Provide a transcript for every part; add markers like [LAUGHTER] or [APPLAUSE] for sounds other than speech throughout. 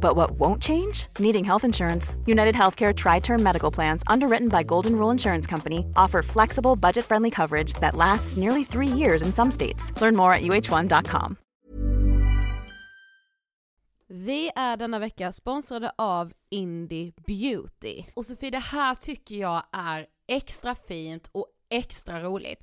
But what won't change? Needing health insurance. United Healthcare Tri Term Medical Plans, underwritten by Golden Rule Insurance Company, offer flexible, budget friendly coverage that lasts nearly three years in some states. Learn more at uh1.com. Vi är denna vecka sponsrade av Indie Beauty. Och Sofie, det här tycker jag är extra fint och extra roligt.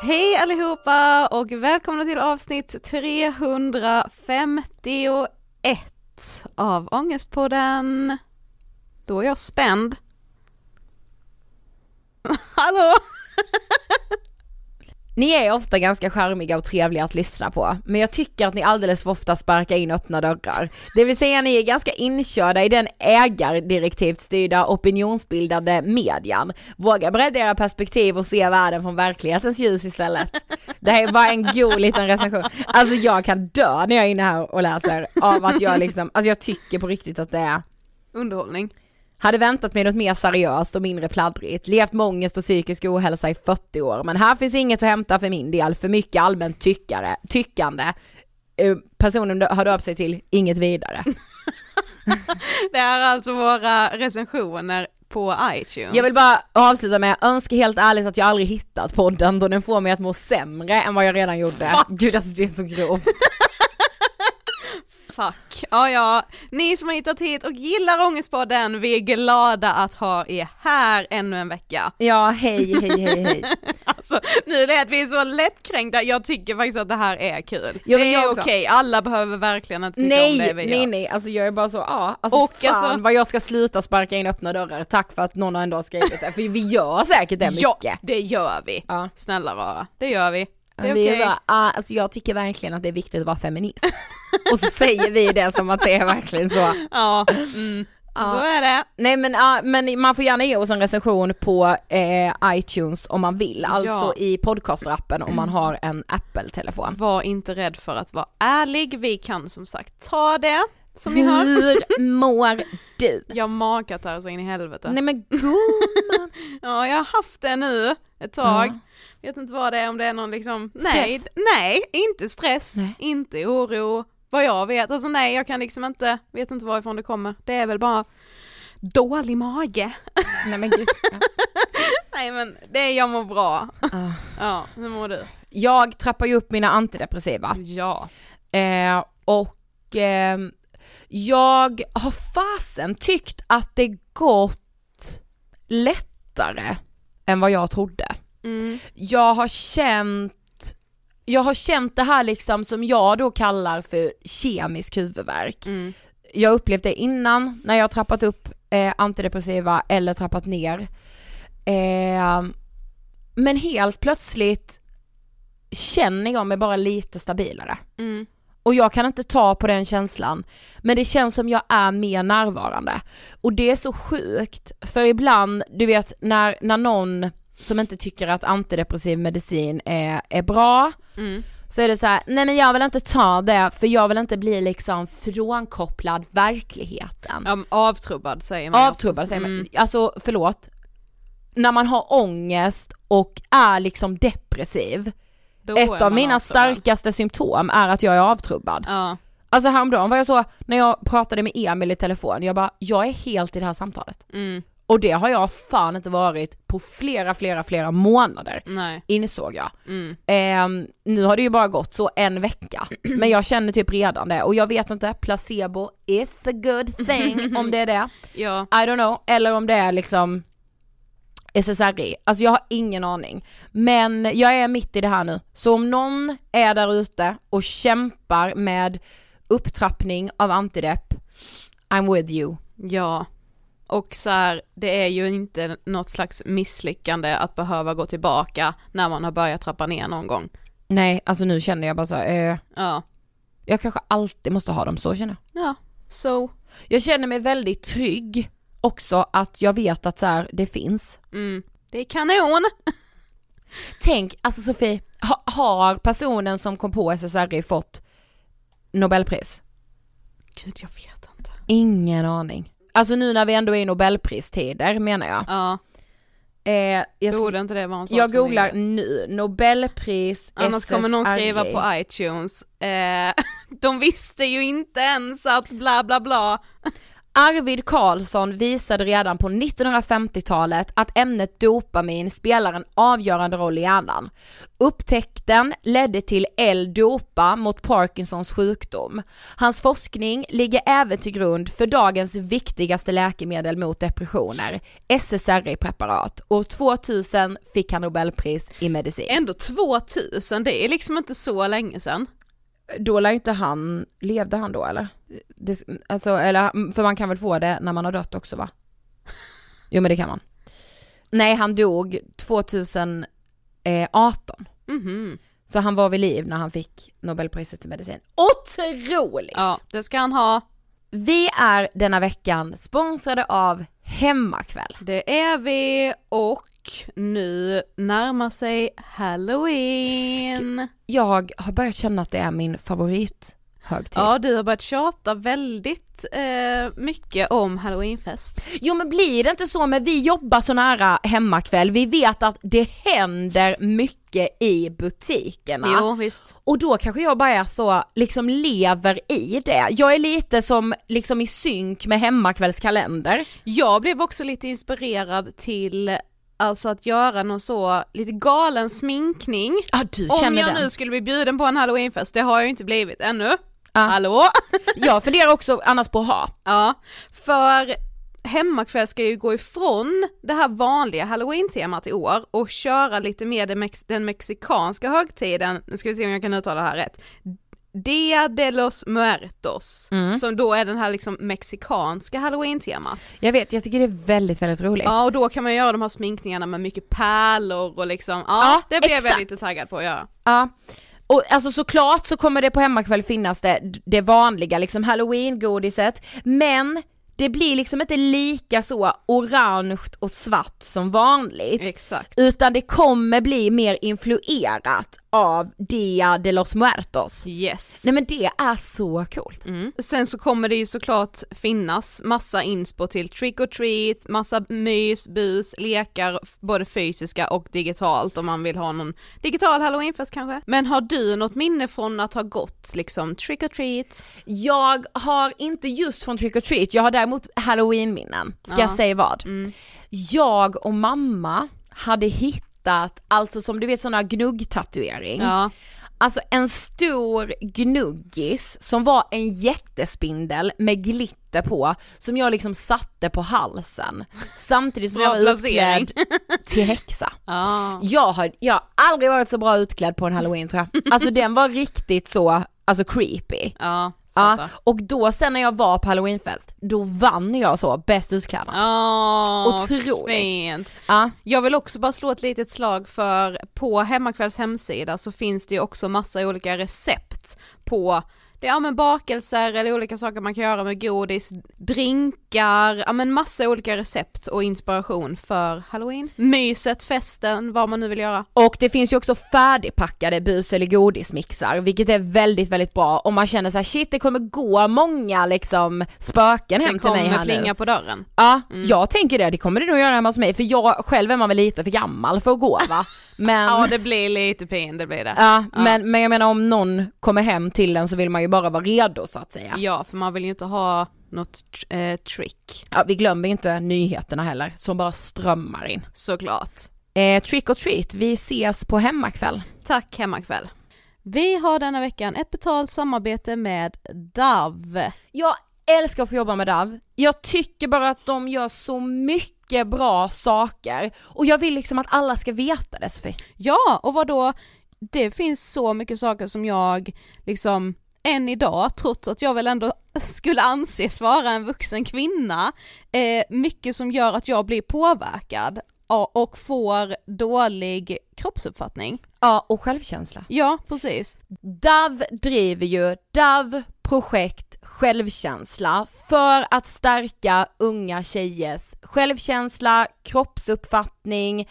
Hej allihopa och välkomna till avsnitt 351 av Ångestpodden. Då är jag spänd. [LAUGHS] Hallå! [LAUGHS] Ni är ofta ganska charmiga och trevliga att lyssna på, men jag tycker att ni alldeles för ofta sparkar in öppna dörrar. Det vill säga ni är ganska inkörda i den ägardirektivt styrda opinionsbildande median. Våga bredda era perspektiv och se världen från verklighetens ljus istället. Det här är bara en god liten recension. Alltså jag kan dö när jag är inne här och läser av att jag liksom, alltså jag tycker på riktigt att det är Underhållning hade väntat mig något mer seriöst och mindre pladdrigt, levt med ångest och psykisk ohälsa i 40 år, men här finns inget att hämta för min del, för mycket allmänt tyckare, tyckande. Eh, Personen har döpt sig till inget vidare. [LAUGHS] Det är alltså våra recensioner på iTunes. Jag vill bara avsluta med, önska helt ärligt att jag aldrig hittat podden då den får mig att må sämre än vad jag redan gjorde. Fuck. Gud alltså det är så grovt. Fuck. Ja, ja. Ni som har hittat hit och gillar Ångestpodden, vi är glada att ha er här ännu en vecka. Ja, hej, hej, hej, hej. [LAUGHS] Alltså, nu lät vi så lättkränkta, jag tycker faktiskt att det här är kul. Ja, det är okej, alla behöver verkligen inte tycka om det Nej, vi nej, gör. nej, alltså jag är bara så, ja, alltså Och fan alltså- vad jag ska sluta sparka in öppna dörrar, tack för att någon har ändå skrivit det, för vi gör säkert det mycket. Ja, det gör vi. Ja. Snälla rara, det gör vi. Det är vi okej. är så, ah, alltså jag tycker verkligen att det är viktigt att vara feminist. [LAUGHS] och så säger vi det som att det är verkligen så. Ja, mm. Ja. så är det. Nej men, ah, men man får gärna ge oss en recension på eh, iTunes om man vill, alltså i podcastrappen om man har en Apple-telefon. Var inte rädd för att vara ärlig, vi kan som sagt ta det, som ni hör. Hur mår du? Jag har makat här så in i helvete. Nej men gumman. [LAUGHS] Ja, jag har haft det nu ett tag. Vet inte vad det är, om det är någon liksom, nej, nej, inte stress, Nej. inte oro, vad jag vet, alltså nej jag kan liksom inte, vet inte varifrån det kommer, det är väl bara dålig mage. Nej men gud. Ja. [LAUGHS] nej men det är jag mår bra. Ah. Ja, hur mår du? Jag trappar ju upp mina antidepressiva. Ja. Eh, och ehm, jag har fasen tyckt att det gått lättare än vad jag trodde. Mm. Jag har känt jag har känt det här liksom som jag då kallar för kemisk huvudvärk. Mm. Jag upplevt det innan när jag har trappat upp eh, antidepressiva eller trappat ner. Eh, men helt plötsligt känner jag mig bara lite stabilare. Mm. Och jag kan inte ta på den känslan, men det känns som jag är mer närvarande. Och det är så sjukt, för ibland, du vet när, när någon som inte tycker att antidepressiv medicin är, är bra, Mm. så är det så här: nej men jag vill inte ta det för jag vill inte bli liksom frånkopplad verkligheten. Ja, avtrubbad säger man Avtrubbad oftast. säger man, Mm. alltså förlåt, när man har ångest och är liksom depressiv, Då ett av mina avtrubbad. starkaste symptom är att jag är avtrubbad. Ja. Alltså häromdagen var jag så, när jag pratade med Emil i telefon, jag bara, jag är helt i det här samtalet. Mm. Och det har jag fan inte varit på flera, flera, flera månader, Nej. insåg jag. Mm. Ehm, nu har det ju bara gått så en vecka, [CLEARS THROAT] men jag känner typ redan det och jag vet inte, placebo is a good thing [LAUGHS] om det är det. Ja. I don't know, eller om det är liksom SSRI, alltså jag har ingen aning. Men jag är mitt i det här nu, så om någon är där ute och kämpar med upptrappning av antidepp, I'm with you. Ja. Och så här, det är ju inte något slags misslyckande att behöva gå tillbaka när man har börjat trappa ner någon gång. Nej, alltså nu känner jag bara så, eh, Ja. jag kanske alltid måste ha dem, så känner jag. Ja, så. Jag känner mig väldigt trygg också att jag vet att så här, det finns. Mm. Det är kanon! [LAUGHS] Tänk, alltså Sofie, ha, har personen som kom på SSRI fått Nobelpris? Gud jag vet inte. Ingen aning. Alltså nu när vi ändå är i Nobelpristider menar jag. Ja, Eh, jag, ska, borde inte det vara en sak jag googlar nu, Nobelpris Annars kommer någon skriva på iTunes, eh, [LAUGHS] de visste ju inte ens att bla bla bla. Arvid Carlsson visade redan på 1950-talet att ämnet dopamin spelar en avgörande roll i hjärnan. Upptäckten ledde till L-dopa mot Parkinsons sjukdom. Hans forskning ligger även till grund för dagens viktigaste läkemedel mot depressioner, SSRI-preparat. År 2000 fick han Nobelpris i medicin. Ändå 2000, det är liksom inte så länge sedan. Då lär ju inte han, levde han då eller? Det, alltså, eller, för man kan väl få det när man har dött också va? Jo men det kan man. Nej han dog 2018. Mhm. Så han var vid liv när han fick Nobelpriset i medicin. Otroligt! Ja, det ska han ha. Vi är denna veckan sponsrade av Hemmakväll. Det är vi och nu närmar sig halloween. Jag har börjat känna att det är min favorithögtid. Ja, du har börjat tjata väldigt eh, mycket om halloweenfest. Jo men blir det inte så med vi jobbar så nära hemmakväll, vi vet att det händer mycket i butikerna. Jo, visst. Och då kanske jag bara är så, liksom lever i det. Jag är lite som, liksom i synk med hemmakvällskalender. Jag blev också lite inspirerad till Alltså att göra någon så, lite galen sminkning. Du Om jag den. nu skulle bli bjuden på en halloweenfest, det har jag ju inte blivit ännu. Ja. Hallå? [LAUGHS] Jag funderar också annars på att ha. Ja, för hemmakväll ska ju gå ifrån det här vanliga halloween-temat i år och köra lite mer den, mex- den mexikanska högtiden, nu ska vi se om jag kan uttala det här rätt, Dia de los Muertos, Mm. som då är den här liksom mexikanska halloween-temat. Jag vet, jag tycker det är väldigt, väldigt roligt. Ja och då kan man göra de här sminkningarna med mycket pärlor och liksom, ja, Ja, det blev jag exakt. lite taggad på att göra. Ja. Och alltså såklart så kommer det på hemmakväll finnas det, det vanliga liksom halloween-godiset, men det blir liksom inte lika så orange och svart som vanligt. Exakt. Utan det kommer bli mer influerat av Dia de los Muertos. Yes. Nej men det är så coolt. Mm. Sen så kommer det ju såklart finnas massa inspo till trick or treat, massa mys, bus, lekar, både fysiska och digitalt om man vill ha någon digital halloweenfest kanske. Men har du något minne från att ha gått liksom trick or treat? Jag har inte just från trick or treat, jag har däremot halloween-minnen. Ska Ja. jag säga vad? Mm. Jag och mamma hade hittat, alltså som du vet sådana gnuggtatuering. Ja. Alltså en stor gnuggis som var en jättespindel med glitter på som jag liksom satte på halsen samtidigt som jag var utklädd [LAUGHS] till häxa. Ja. Jag har, jag har aldrig varit så bra utklädd på en halloween tror jag. Alltså den var riktigt så, alltså creepy. Ja. Ja, och då sen när jag var på halloweenfest, då vann jag så bäst utklädda. Ja, Otroligt. fint. Ja. Jag vill också bara slå ett litet slag för på Hemmakvälls hemsida så finns det ju också massa olika recept på det är ja, men bakelser eller olika saker man kan göra med godis, drinkar, ja men massa olika recept och inspiration för halloween. Myset, festen, vad man nu vill göra. Och det finns ju också färdigpackade bus eller godismixar, vilket är väldigt, väldigt bra om man känner så här: shit det kommer gå många liksom spöken hem Det till mig kommer här plinga nu. på dörren. Ja, jag tänker det, det kommer det nog göra hemma hos mig för jag själv är man väl lite för gammal för att gå va? [LAUGHS] Men, Ja ja, det blir lite pin, det blir det. Men, men jag menar om någon kommer hem till en så vill man ju bara vara redo så att säga. Ja, för man vill ju inte ha något eh, trick, Ja, vi glömmer inte nyheterna heller som bara strömmar in. såklart. Eh, trick or treat, vi ses på hemmakväll. Tack Hemmakväll. Vi har denna veckan ett betalt samarbete med Dove. Jag älskar att få jobba med DAV. Jag tycker bara att de gör så mycket bra saker och jag vill liksom att alla ska veta det Sofie. Ja, och vad då? Det finns så mycket saker som jag liksom än idag, trots att jag väl ändå skulle anses vara en vuxen kvinna, eh, mycket som gör att jag blir påverkad och får dålig kroppsuppfattning. Ja, och självkänsla. Ja, precis. DAV driver ju DAV projekt självkänsla för att stärka unga tjejers självkänsla, kroppsuppfattning,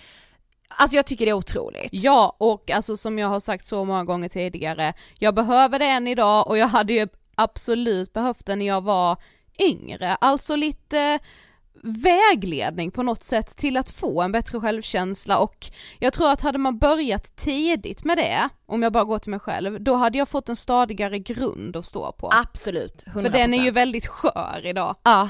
Alltså jag tycker det är otroligt. Ja, och alltså som jag har sagt så många gånger tidigare, jag behöver det än idag och jag hade ju absolut behövt det när jag var yngre, alltså lite vägledning på något sätt till att få en bättre självkänsla och jag tror att hade man börjat tidigt med det, om jag bara går till mig själv, då hade jag fått en stadigare grund att stå på. Absolut, 100%. För den är ju väldigt skör idag. Ja.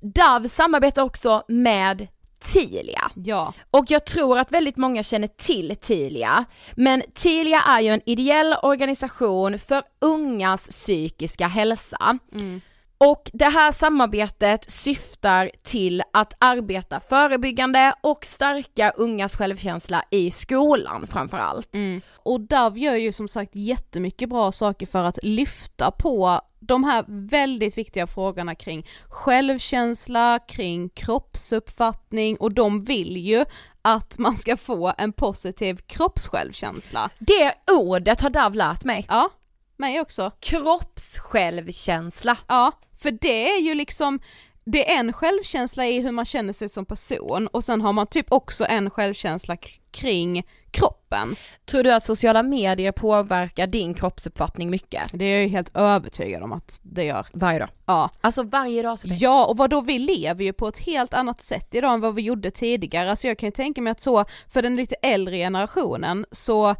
Dove samarbetar också med Tilia. Ja. Och jag tror att väldigt många känner till Tilia, men Tilia är ju en ideell organisation för ungas psykiska hälsa. Mm. Och det här samarbetet syftar till att arbeta förebyggande och stärka ungas självkänsla i skolan framförallt. Mm. Och Dove gör ju som sagt jättemycket bra saker för att lyfta på de här väldigt viktiga frågorna kring självkänsla, kring kroppsuppfattning och de vill ju att man ska få en positiv kroppssjälvkänsla. Det ordet har Dove lärt mig. Ja, mig också. Kroppssjälvkänsla. Ja, för det är ju liksom, det är en självkänsla i hur man känner sig som person och sen har man typ också en självkänsla kring kroppen. Tror du att sociala medier påverkar din kroppsuppfattning mycket? Det är jag ju helt övertygad om att det gör. Varje dag. Ja. Alltså varje dag så Ja, och vad då vi lever ju på ett helt annat sätt idag än vad vi gjorde tidigare, alltså jag kan ju tänka mig att så, för den lite äldre generationen så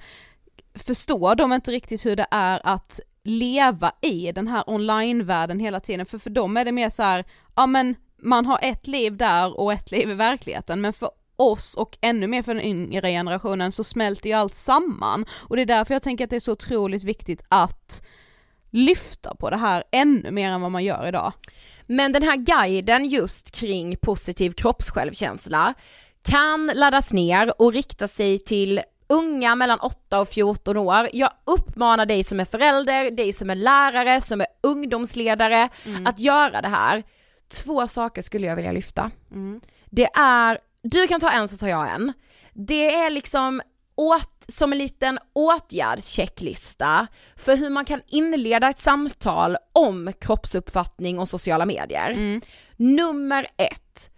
förstår de inte riktigt hur det är att leva i den här online-världen hela tiden, för för dem är det mer så här, ja men man har ett liv där och ett liv i verkligheten, men för oss och ännu mer för den yngre generationen så smälter ju allt samman. Och det är därför jag tänker att det är så otroligt viktigt att lyfta på det här ännu mer än vad man gör idag. Men den här guiden just kring positiv kroppssjälvkänsla kan laddas ner och rikta sig till unga mellan 8 och 14 år. Jag uppmanar dig som är förälder, dig som är lärare, som är ungdomsledare att göra det här. Två saker skulle jag vilja lyfta. Det är, du kan ta en så tar jag en. Det är liksom åt, som en liten åtgärdschecklista för hur man kan inleda ett samtal om kroppsuppfattning och sociala medier. Nummer ett,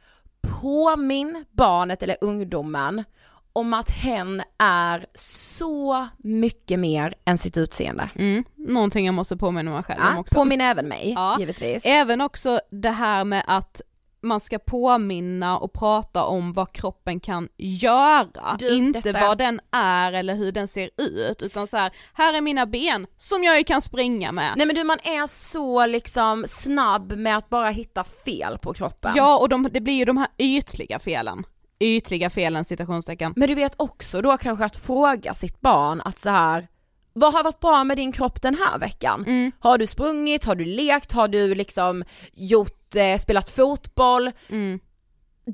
påminn barnet eller ungdomen om att hen är så mycket mer än sitt utseende. Mm, någonting jag måste påminna mig själv om Ja, också. påminn även mig, Ja. givetvis. Även också det här med att man ska påminna och prata om vad kroppen kan göra, Du, inte detta- vad den är eller hur den ser ut, utan så här, här är mina ben som jag ju kan springa med. Nej men du man är så liksom snabb med att bara hitta fel på kroppen. Ja, och de, det blir ju de här ytliga felen. Ytliga felen citationstecken. Men du vet också då kanske att fråga sitt barn att så här. vad har varit bra med din kropp den här veckan? Mm. Har du sprungit, har du lekt, har du liksom gjort, eh, spelat fotboll? Mm.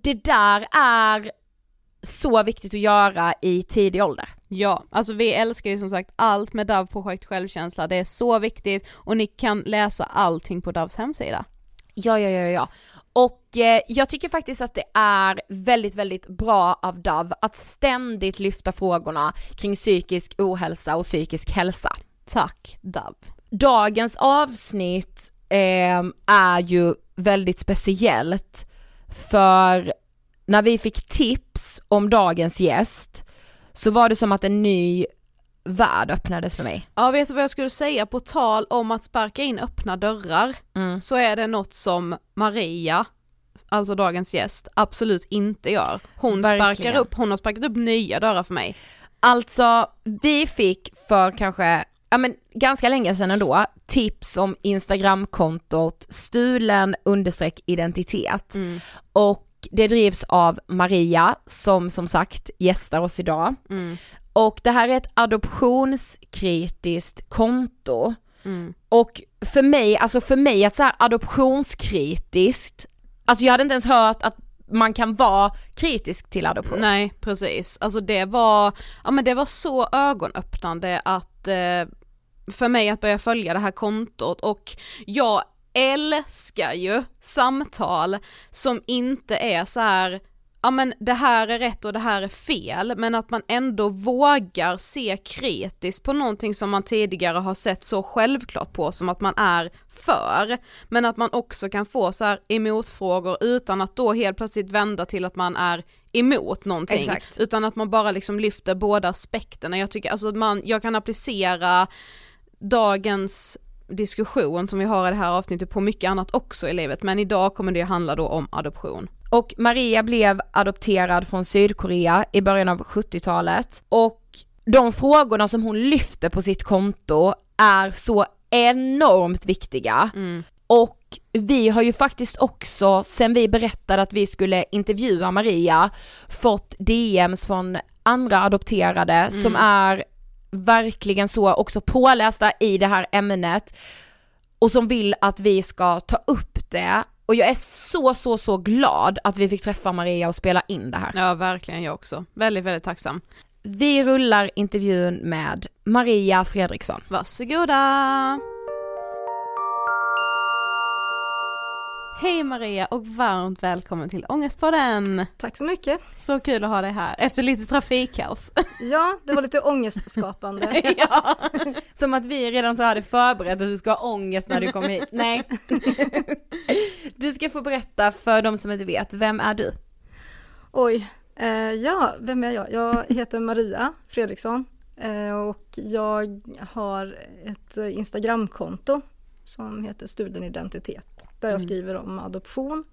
Det där är så viktigt att göra i tidig ålder. Ja, alltså vi älskar ju som sagt allt med DAV projekt självkänsla, det är så viktigt och ni kan läsa allting på DAVs hemsida. Ja, ja, ja, ja. Och eh, jag tycker faktiskt att det är väldigt, väldigt bra av Dove att ständigt lyfta frågorna kring psykisk ohälsa och psykisk hälsa. Tack DAV. Dagens avsnitt eh, är ju väldigt speciellt för när vi fick tips om dagens gäst så var det som att en ny värld öppnades för mig. Ja vet du vad jag skulle säga på tal om att sparka in öppna dörrar, Mm. så är det något som Maria, alltså dagens gäst, absolut inte gör. Hon Verkligen. sparkar upp, hon har sparkat upp nya dörrar för mig. Alltså, vi fick för kanske, ja men ganska länge sedan ändå, tips om Instagramkontot stulen understreck identitet. Och det drivs av Maria som som sagt gästar oss idag. Och det här är ett adoptionskritiskt konto. Och för mig, alltså för mig att så här adoptionskritiskt, alltså jag hade inte ens hört att man kan vara kritisk till adoption. Nej precis, alltså det var, ja men det var så ögonöppnande att eh, för mig att börja följa det här kontot och jag älskar ju samtal som inte är så här ja men det här är rätt och det här är fel, men att man ändå vågar se kritiskt på någonting som man tidigare har sett så självklart på som att man är för, men att man också kan få så här emotfrågor utan att då helt plötsligt vända till att man är emot någonting, Exakt. utan att man bara liksom lyfter båda aspekterna. Jag tycker alltså man, jag kan applicera dagens diskussion som vi har i det här avsnittet på mycket annat också i livet, men idag kommer det handla då om adoption. Och Maria blev adopterad från Sydkorea i början av 70-talet och de frågorna som hon lyfter på sitt konto är så enormt viktiga. Och vi har ju faktiskt också, sen vi berättade att vi skulle intervjua Maria, fått DMs från andra adopterade som är verkligen så också pålästa i det här ämnet och som vill att vi ska ta upp det. Och jag är så, så, så glad att vi fick träffa Maria och spela in det här. Ja verkligen jag också, väldigt väldigt tacksam. Vi rullar intervjun med Maria Fredriksson. Varsågoda! Hej Maria och varmt välkommen till Ångestpodden! Tack så mycket. Så kul att ha dig här, efter lite trafikkaos. [LAUGHS] Ja, det var lite ångestskapande. [LAUGHS] ja. [LAUGHS] Som att vi redan så hade förberett att du ska ha ångest när du kommer hit. Nej. Du ska få berätta för de som inte vet, vem är du? Oj, eh, ja, vem är jag? Jag heter Maria Fredriksson eh, och jag har ett Instagramkonto som heter Stulen Identitet där jag skriver om adoption.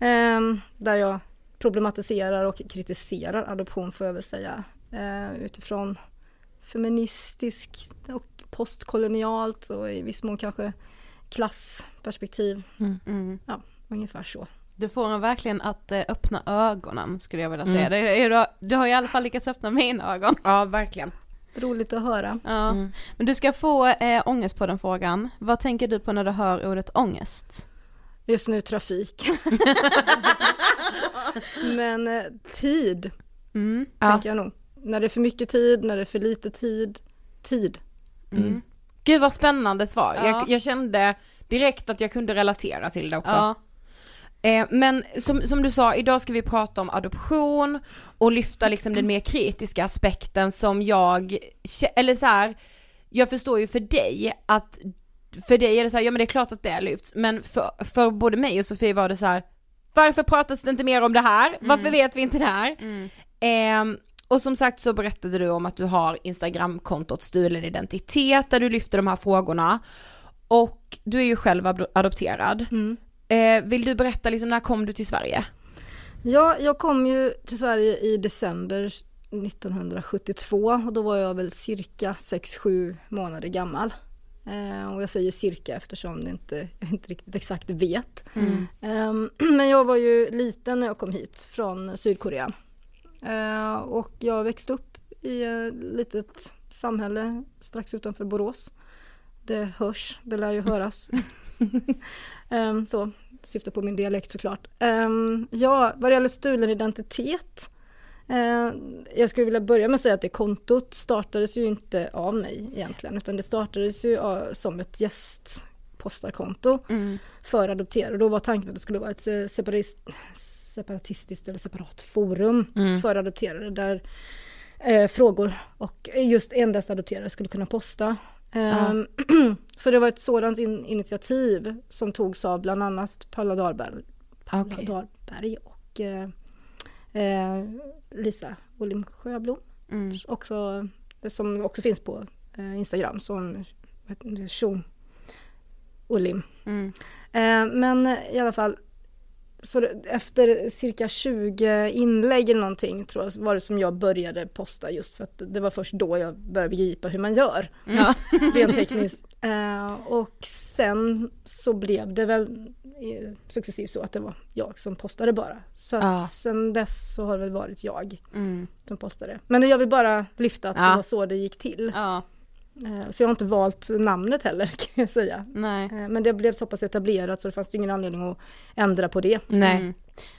Eh, där jag problematiserar och kritiserar adoption får jag väl säga eh, utifrån feministiskt och postkolonialt och i viss mån kanske klassperspektiv. Mm. Ja, ungefär så. Du får en verkligen att eh, öppna ögonen skulle jag vilja säga. Mm. Det är, du, du har i alla fall lyckats öppna mina ögon. Ja, verkligen. Roligt att höra. Ja. Men du ska få eh, ångest på den frågan. Vad tänker du på när du hör ordet ångest? Just nu trafik. [LAUGHS] Men eh, tid, Mm. Ja. tänker jag nog. När det är för mycket tid, när det är för lite tid. Tid. Mm. Gud vad spännande svar. Ja. Jag, jag kände direkt att jag kunde relatera till det också. Ja. Eh, men som, som du sa, idag ska vi prata om adoption och lyfta liksom den mer kritiska aspekten som jag, eller så här, jag förstår ju för dig att, för dig är det så här, ja men det är klart att det lyfts, men för, för både mig och Sofie var det så här, varför pratas det inte mer om det här? Varför vet vi inte det här? Ehm, och som sagt så berättade du om att du har Instagramkontot Stulen Identitet där du lyfter de här frågorna. Och du är ju själv ado- adopterad. Eh, vill du berätta liksom när kom du till Sverige? Ja, jag kom ju till Sverige i december 1972 och då var jag väl cirka 6-7 månader gammal. Eh, och jag säger cirka eftersom det inte, jag inte riktigt exakt vet. Ehm, [CLEARS THROAT] men jag var ju liten när jag kom hit från Sydkorea. Eh, och jag växte upp i ett litet samhälle strax utanför Borås. Det hörs, det lär ju höras. [LAUGHS] [LAUGHS] Ehm, så, syftar på min dialekt såklart. Um, ja, vad det gäller stulen identitet. eh, jag skulle vilja börja med att säga att det kontot startades ju inte av mig egentligen utan det startades ju av, som ett gästpostarkonto för adopterade. Då var tanken att det skulle vara ett separatist, separatistiskt eller separat forum för adopterade där eh, frågor och just endast adopterade skulle kunna posta. Ehm, [CLEARS THROAT] så det var ett sådant in, initiativ som togs av bland annat Paula Dahlberg, Paula Okej. Dahlberg och eh, eh, Lisa Olim Sjöblom. Också, som också finns på eh, Instagram som Tjo Olim. Mm. Eh, men i alla fall så efter cirka 20 inlägg eller någonting tror jag var det som jag började posta just för att det var först då jag började begripa hur man gör [LAUGHS] rent tekniskt. Eh, och sen så blev det väl eh, successivt så att det var jag som postade bara. Så att Ja. sen dess så har det väl varit jag Mm. som postade. Men jag vill bara lyfta att Ja. det var så det gick till. Ja, så jag har inte valt namnet heller [LAUGHS] kan jag säga. nej. Eh, men det blev så pass etablerat så det fanns ingen anledning att ändra på det. Nej. Mm.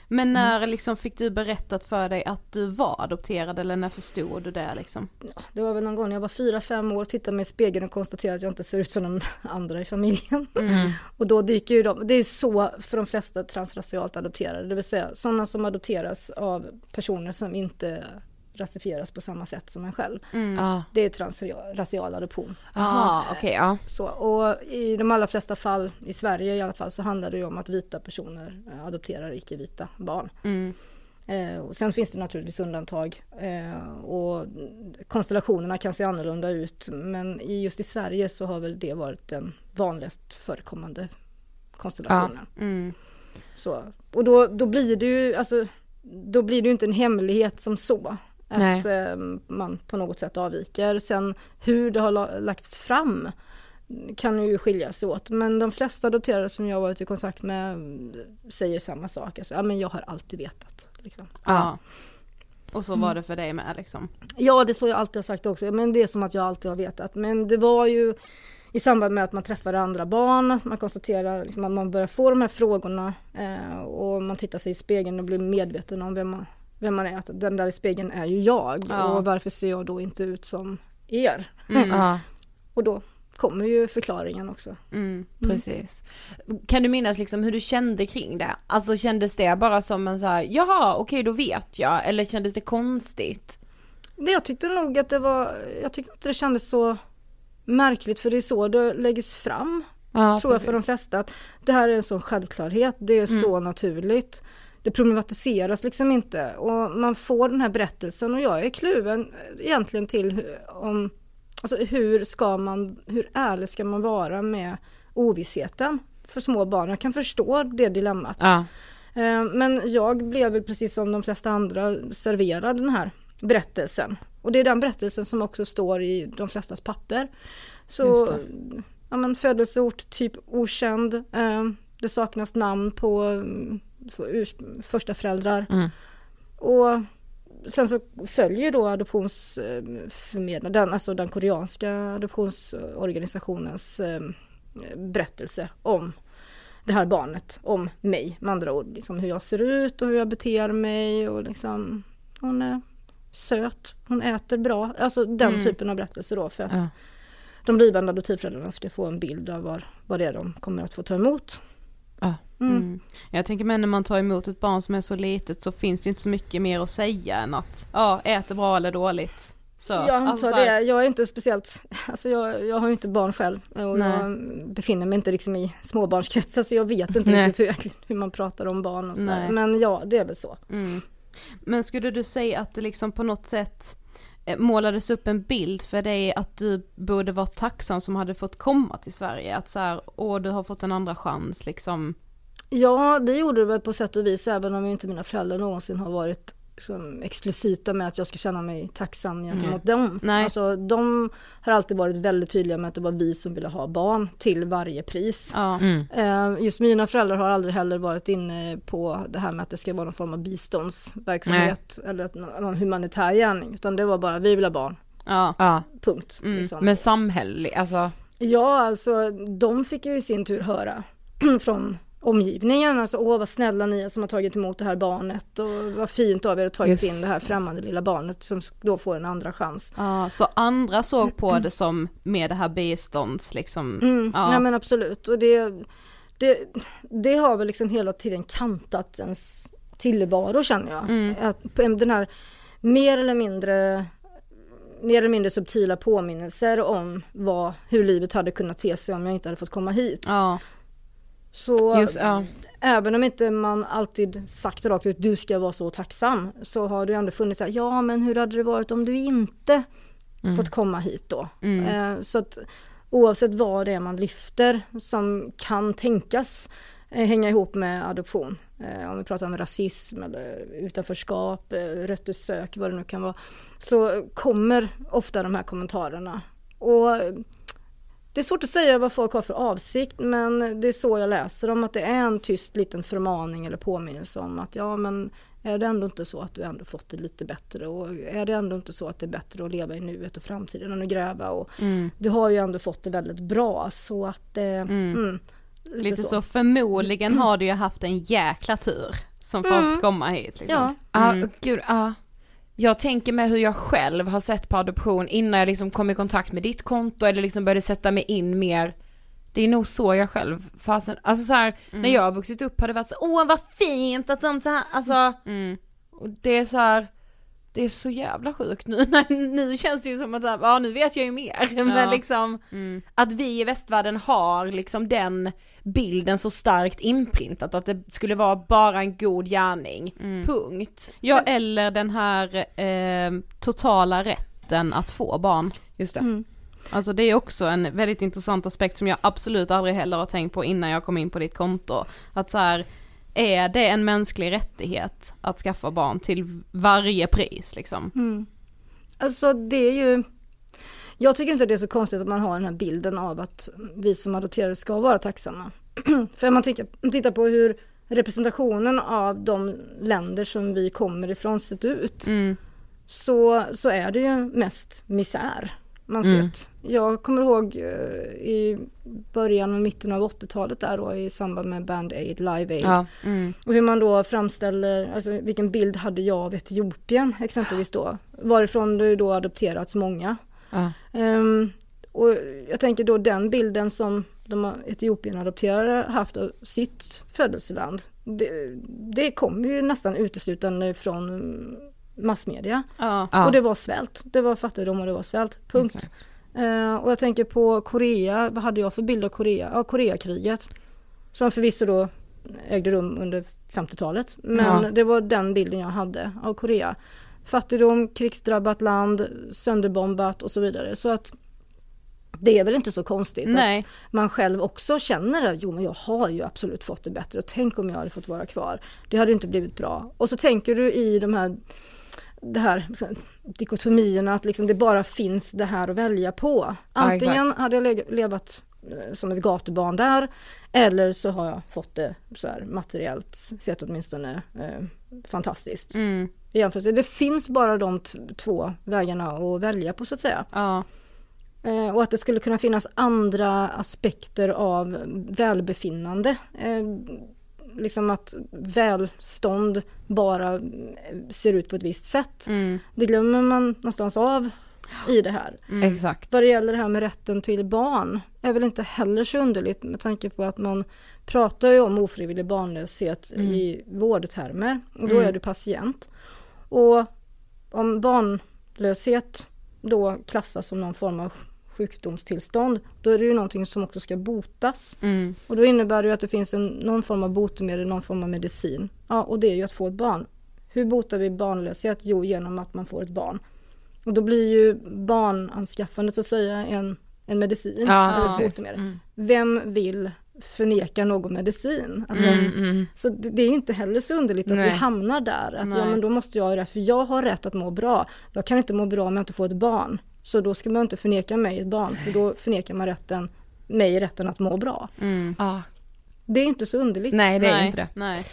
Men när liksom fick du berättat för dig att du var adopterad eller när förstod du det liksom? Det var väl någon gång när jag var fyra, fem år, tittade mig i spegeln och konstaterade att jag inte ser ut som de [LAUGHS] andra i familjen. [LAUGHS] Och då dyker ju de, det är så för de flesta transracialt adopterade, det vill säga sådana som adopteras av personer som inte rasifieras på samma sätt som en själv. Ja. Det är transracial adoption. Jaha, okej ja. Så, och i de allra flesta fall, i Sverige i alla fall, så handlar det ju om att vita personer eh, adopterar icke-vita barn. Eh, och sen finns det naturligtvis undantag eh, och konstellationerna kan se annorlunda ut men i, just i Sverige så har väl det varit den vanligast förekommande konstellationen. Mm. Så, och då, då blir det ju alltså, då blir det ju inte en hemlighet som så. Nej. Att eh, man på något sätt avviker. Sen hur det har la- lagts fram kan ju skilja sig åt. Men de flesta adopterade som jag varit i kontakt med mm, säger samma sak. Alltså, ja men jag har alltid vetat. Liksom. Ja. Och så var det för dig med liksom. Ja det är så jag alltid har sagt också. Men det är som att jag alltid har vetat. Men det var ju i samband med att man träffade andra barn, man konstaterar liksom att man börjar få de här frågorna eh, och man tittar sig i spegeln och blir medveten om vem man, vem man är. Att den där i spegeln är ju jag Ja. och varför ser jag då inte ut som er? ja. Och då kommer ju förklaringen också. Mm. Precis. Kan du minnas liksom hur du kände kring det? Alltså kändes det bara som en så här, jaha okej då vet jag, eller kändes det konstigt? Det jag tyckte nog att det var, jag tyckte inte det kändes så märkligt för det är så det läggs fram Ja, tror jag för de flesta att det här är en sån självklarhet, det är så naturligt. Det problematiseras liksom inte och man får den här berättelsen och jag är kluven egentligen till om, alltså hur ska man, hur ärlig ska man vara med ovissheten för små barn? Jag kan förstå det dilemmat. Ja. Eh, Men jag blev väl precis som de flesta andra serverad den här berättelsen. Och det är den berättelsen som också står i de flestas papper. Så ja, men födelseort typ okänd. eh, Det saknas namn på mm, första föräldrar. Mm. Och sen så följer då adoptionsförmedlaren, den, alltså den koreanska adoptionsorganisationens eh, berättelse om det här barnet, om mig med andra ord. Liksom hur jag ser ut och hur jag beter mig och liksom hon är söt, hon äter bra. Alltså den typen av berättelse då för att Ja. de blivande adoptivföräldrarna ska få en bild av vad, vad det är de kommer att få ta emot. Ja. Mm. Jag tänker men när man tar emot ett barn som är så litet så finns det inte så mycket mer att säga än att ja, äter bra eller dåligt. Så, Jag antar alltså, det. Jag är inte speciellt, [LAUGHS] alltså jag, jag har ju inte barn själv och Nej. jag befinner mig inte liksom i småbarnskretsar så jag vet inte Nej. riktigt hur, hur man pratar om barn och sådär. Men ja, det är väl så. Mm. Men skulle du säga att det liksom på något sätt eh, målades upp en bild för dig att du borde vara tacksam som hade fått komma till Sverige? Att så här, åh du har fått en andra chans liksom. Ja, det gjorde det väl på sätt och vis även om inte mina föräldrar någonsin har varit liksom, explicita med att jag ska känna mig tacksam gentemot dem. Nej. Alltså, de har alltid varit väldigt tydliga med att det var vi som ville ha barn till varje pris. Ja. Eh, Just mina föräldrar har aldrig heller varit inne på det här med att det ska vara någon form av biståndsverksamhet eller att nå- någon humanitär gärning. Utan det var bara, vi vill ha barn, Ja. Ja. punkt. Liksom. Men samhällelig, alltså. Ja, alltså de fick ju i sin tur höra [CLEARS THROAT] från omgivningen, alltså åh vad snälla ni är som har tagit emot det här barnet och vad fint av er att tagit Just. in det här främmande lilla barnet som då får en andra chans. ja, så andra såg på det som med det här bistånds liksom. Mm, Ja. Nej men absolut och det, det, det har väl liksom hela tiden kantat ens tillvaro känner jag. Mm. Att den här mer eller mindre mer eller mindre subtila påminnelser om vad, hur livet hade kunnat te sig om jag inte hade fått komma hit. Ja. Så Just, ja. även om inte man alltid sagt rakt ut du ska vara så tacksam så har det ändå funnits så här, ja men hur hade det varit om du inte fått komma hit då? Eh, så att oavsett vad det är man lyfter som kan tänkas eh, hänga ihop med adoption. Eh, om vi pratar om rasism eller utanförskap, eh, röttersök, vad det nu kan vara. Så kommer ofta de här kommentarerna. Och det är svårt att säga vad folk har för avsikt men det är så jag läser dem att det är en tyst liten förmaning eller påminnelse om att ja men är det ändå inte så att du ändå fått det lite bättre och är det ändå inte så att det är bättre att leva i nuet och framtiden än att gräva och du har ju ändå fått det väldigt bra så att eh, mm. lite, Lite så. förmodligen har du ju haft en jäkla tur. som Mm. fått komma hit liksom. Ja. Mm. gud, ja. Jag tänker med hur jag själv har sett på adoption innan jag liksom kom i kontakt med ditt konto eller liksom började sätta mig in mer. Det är nog så jag själv fasen, alltså så här, när jag har vuxit upp har det varit så åh vad fint att de så här, alltså, Mm. och det är så här, det är så jävla sjukt nu, [LAUGHS] nu känns det ju som att så här, ja nu vet jag ju mer, [LAUGHS] men liksom Mm. att vi i västvärlden har liksom den bilden så starkt inprintat att det skulle vara bara en god gärning, punkt. Ja eller den här eh, totala rätten att få barn. Just det. Mm. Alltså det är också en väldigt intressant aspekt som jag absolut aldrig heller har tänkt på innan jag kom in på ditt konto. Att så här, är det en mänsklig rättighet att skaffa barn till varje pris liksom? Mm. Alltså det är ju Jag tycker inte det är så konstigt att man har den här bilden av att vi som adopterade ska vara tacksamma. [CLEARS THROAT] För om man tittar, på hur representationen av de länder som vi kommer ifrån sett ut Mm. så, så är det ju mest misär man Mm. sett. Jag kommer ihåg eh, i början och mitten av 80-talet där då i samband med Band Aid, Live Aid. Ja. Mm. Och hur man då framställer, alltså vilken bild hade jag av Etiopien exempelvis då? Varifrån det då adopterats många. Ja. Ehm, och jag tänker då den bilden som de Etiopien adopterade haft av sitt födelseland. Det, det kommer ju nästan uteslutande från mm, massmedia. Ja. Och det var svält. Det var fattigdom och det var svält. Punkt. Eh, och jag tänker på Korea, vad hade jag för bild av Korea? Ja, Koreakriget. Som förvisso då ägde rum under 50-talet. Men Ja. det var den bilden jag hade av Korea. Fattigdom, krigsdrabbat land, sönderbombat och så vidare. Så att det är väl inte så konstigt Nej. att man själv också känner att jo men jag har ju absolut fått det bättre och tänk om jag hade fått vara kvar. Det hade ju inte blivit bra. Och så tänker du i de här det här liksom, dikotomierna att liksom det bara finns det här att välja på. Antingen hade jag le- levat eh, som ett gatubarn där eller så har jag fått det så här materiellt sett åtminstone eh, fantastiskt. Mm. I jämförelse. Det finns bara de två vägarna att välja på så att säga. Ja. Eh, och att det skulle kunna finnas andra aspekter av välbefinnande. Eh, liksom att välstånd bara eh, ser ut på ett visst sätt. Mm. Det glömmer man någonstans av i det här. Exakt. Vad det gäller det här med rätten till barn är väl inte heller så underligt med tanke på att man pratar ju om ofrivillig barnlöshet i vårdtermer och då är du patient. Och om barnlöshet då klassas som någon form av sjukdomstillstånd då är det ju någonting som också ska botas. Mm. Och då innebär det ju att det finns en, någon form av botemedel, någon form av medicin. Ja, och det är ju att få ett barn. Hur botar vi barnlöshet? Jo, genom att man får ett barn. Och då blir ju barnanskaffandet så att säga en, en medicin. Ja, eller ett botemedel. Mm. Vem vill förneka någon medicin? Alltså, Mm, mm. Så det, det är inte heller så underligt att Nej. vi hamnar där. Att ja, men då måste jag ha rätt, för jag har rätt att må bra. Jag kan inte må bra om jag inte får ett barn. Så då ska man inte förneka mig ett barn, för då förnekar man rätten, mig rätten att må bra. Mm. Ja. Det är inte så underligt. Nej det är Nej. inte det. Nej.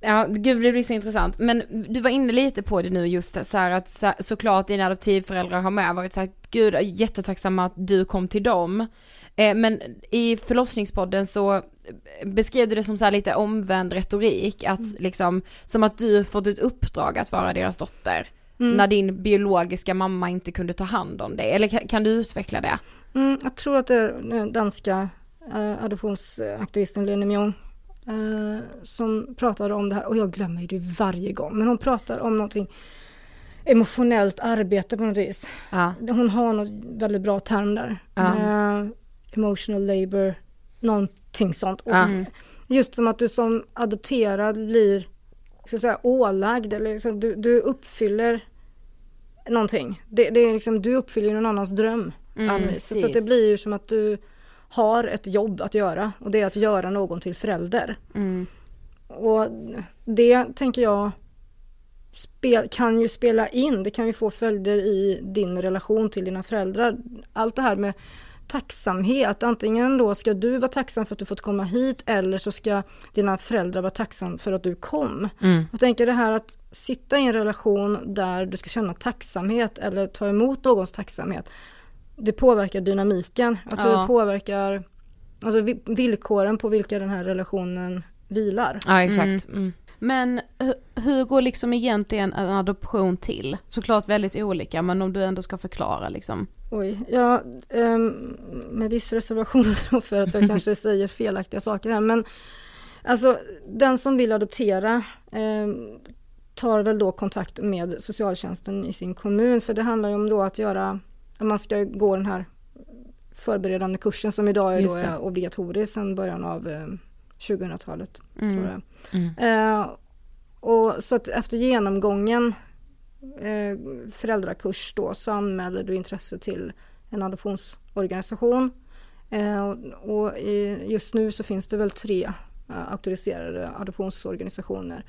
Ja, gud det blir så intressant. Men du var inne lite på det nu just så här att så, såklart dina adoptivföräldrar har med varit så här, gud jag är jättetacksamma att du kom till dem. Eh, men i förlossningspodden så beskrev du det som så här lite omvänd retorik, att liksom, som att du fått ett uppdrag att vara deras dotter. När din biologiska mamma inte kunde ta hand om dig, eller kan, kan du utveckla det? Mm, jag tror att det är den danska eh, adoptionsaktivisten Lene Myong eh, som pratade om det här och jag glömmer ju det varje gång men hon pratar om någonting emotionellt arbete på något vis. Ja. Hon har något väldigt bra term där. Ja. Eh, emotional labor, någonting sånt. Ja. Just som att du som adopterad blir ska säga, ålagd eller liksom, du, du uppfyller någonting. Det, det är liksom, du uppfyller någon annans dröm. Ja, Så, så det blir ju som att du har ett jobb att göra och det är att göra någon till förälder. Mm. Och det tänker jag spel, kan ju spela in, det kan ju få följder i din relation till dina föräldrar. Allt det här med tacksamhet, antingen då ska du vara tacksam för att du fått komma hit eller så ska dina föräldrar vara tacksam för att du kom. Mm. Jag tänker det här att sitta i en relation där du ska känna tacksamhet eller ta emot någons tacksamhet. Det påverkar dynamiken. Jag tror Ja. det påverkar alltså, vi- villkoren på vilka den här relationen vilar. Ja exakt. Mm. Men hu- hur går liksom egentligen en adoption till? Såklart väldigt olika, men om du ändå ska förklara liksom. Oj, ja, ehm, med viss reservation [LAUGHS] för att jag kanske [LAUGHS] säger felaktiga saker här men alltså den som vill adoptera ehm, tar väl då kontakt med socialtjänsten i sin kommun för det handlar ju om då att göra, att man ska gå den här förberedande kursen som idag är, då är obligatorisk sedan början av eh, 2000-talet. Mm. Tror jag. Mm. Eh, och så att efter genomgången eh, föräldrakurs då så anmäler du intresse till en adoptionsorganisation. Eh, och i, just nu så finns det väl tre eh, auktoriserade adoptionsorganisationer.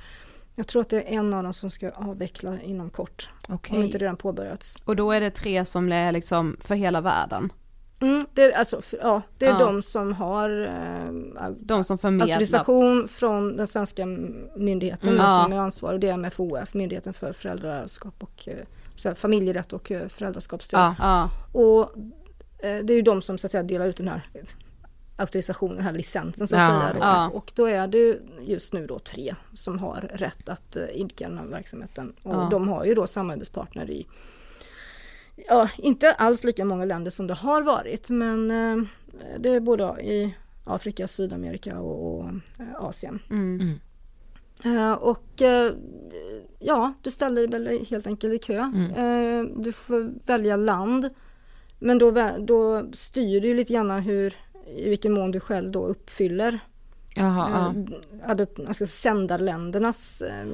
Jag tror att det är en av dem som ska avveckla inom kort, Okej. om inte redan påbörjats. Och då är det tre som är liksom för hela världen. Mm, det, är, alltså, ja, det är Ja. de som har eh, De som förmedlar. auktorisation från den svenska myndigheten Mm. Ja. som är ansvarig. Det är MFOF, Myndigheten för föräldraskap och eh, familjerätt och eh, föräldraskapsstöd. Ja. Ja, Och eh, det är ju de som så att säga delar ut den här auktorisationen, den här licensen så att Ja, säga. Ja. Och då är det just nu då tre som har rätt att eh, idka den här verksamheten. Och Ja. de har ju då samarbetspartner i, ja inte alls lika många länder som det har varit men eh, det är både i Afrika, Sydamerika och, och eh, Asien. mm. Eh, och eh, ja, du ställer dig väl helt enkelt i kö. Eh, du får välja land. Men då, då styr det ju lite grann hur, i vilken mån du själv då uppfyller Jaha, ja. eh, adop- alltså sändarländernas eh,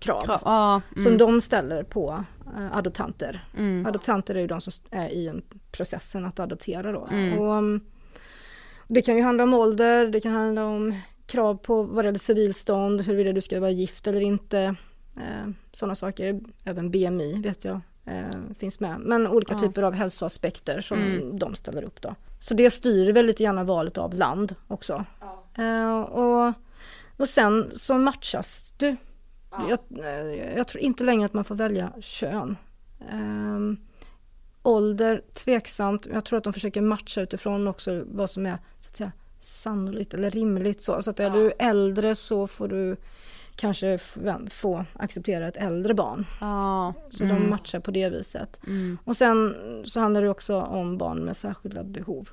krav. Krav. Som mm. de ställer på eh, adoptanter. Mm. Adoptanter är ju de som är i en processen att adoptera då. Mm. Och, um, det kan ju handla om ålder, det kan handla om krav på vad det gäller civilstånd, huruvida du ska vara gift eller inte. Eh, Sådana saker, även BMI vet jag eh, finns med. Men olika Ja. typer av hälsoaspekter som Mm. de ställer upp då. Så det styr väl lite grann valet av land också. Eh, och, och sen så matchas du. Jag, eh, jag tror inte längre att man får välja kön. Ehm, ålder, tveksamt. Jag tror att de försöker matcha utifrån också vad som är så att säga, sannolikt eller rimligt. Så, så att är du äldre så får du kanske få acceptera ett äldre barn. Ja, Så de matchar på det viset. mm. Och sen så handlar det också om barn med särskilda behov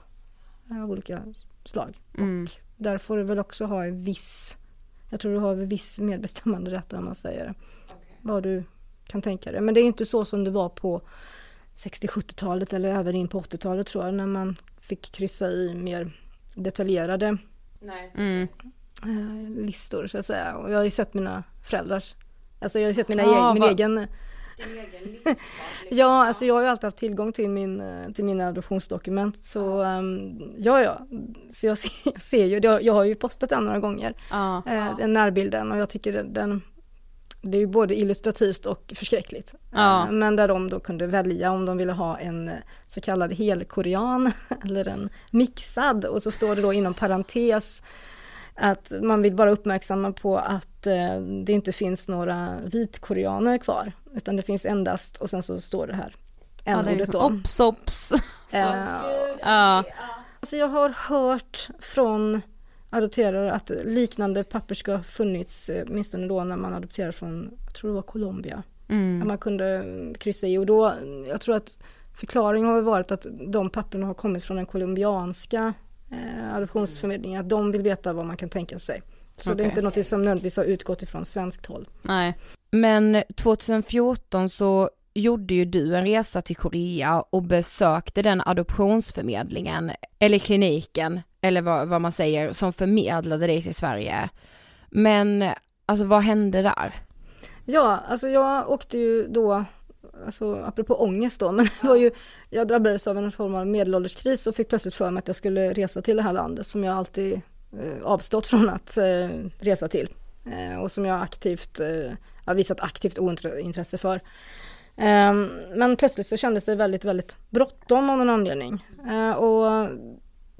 av olika slag. Mm. Och där får du väl också ha en viss, jag tror du har en viss medbestämmande rätt om man säger det. Vad du kan tänka dig. Men det är inte så som det var på 60-70-talet eller även in på 80-talet tror jag när man fick kryssa i mer detaljerade Mm. eh, listor så att säga. Och jag har ju sett mina föräldrars, alltså jag har ju sett mina Ja, egen, min egen [LAUGHS] Ja, alltså jag har ju alltid haft tillgång till, min, eh, till mina adoptionsdokument. Så ehm, ja, ja. Så jag [LAUGHS] ser, jag ser ju, jag, har ju postat den några gånger, Ja, eh, den närbilden. Och jag tycker den- det är ju både illustrativt och förskräckligt. Ja. Eh, Men där de då kunde välja om de ville ha en så kallad helkorean [LAUGHS] eller en mixad. Och så står det då inom parentes att man vill bara uppmärksamma på att eh, det inte finns några vitkoreaner kvar. Utan det finns endast, och sen så står det här ja det är liksom ops, ops. Ja, alltså jag har hört från adopterare att liknande papper ska ha funnits, eh, åtminstone då när man adopterar från, jag tror det var Colombia. Mm. man kunde mm, kryssa i och då, jag tror att förklaringen har varit att de papperna har kommit från den colombianska eh, adoptionsförmedlingen, att de vill veta vad man kan tänka sig. Så det är inte något som nödvändigtvis har utgått ifrån svenskt håll. nej. Men 2014 så gjorde ju du en resa till Korea och besökte den adoptionsförmedlingen, eller kliniken, eller vad, vad man säger, som förmedlade dig till Sverige. Men alltså vad hände där? Ja, alltså jag åkte ju då, alltså apropå ångest då, men [LAUGHS] det var ju, jag drabbades av en form av medelålderskris och fick plötsligt för mig att jag skulle resa till det här landet som jag alltid eh, avstått från att eh, resa till. Eh, och som jag aktivt, eh, har visat aktivt ointresse för. Ehm, men plötsligt så kändes det väldigt, väldigt bråttom av någon anledning. Eh, och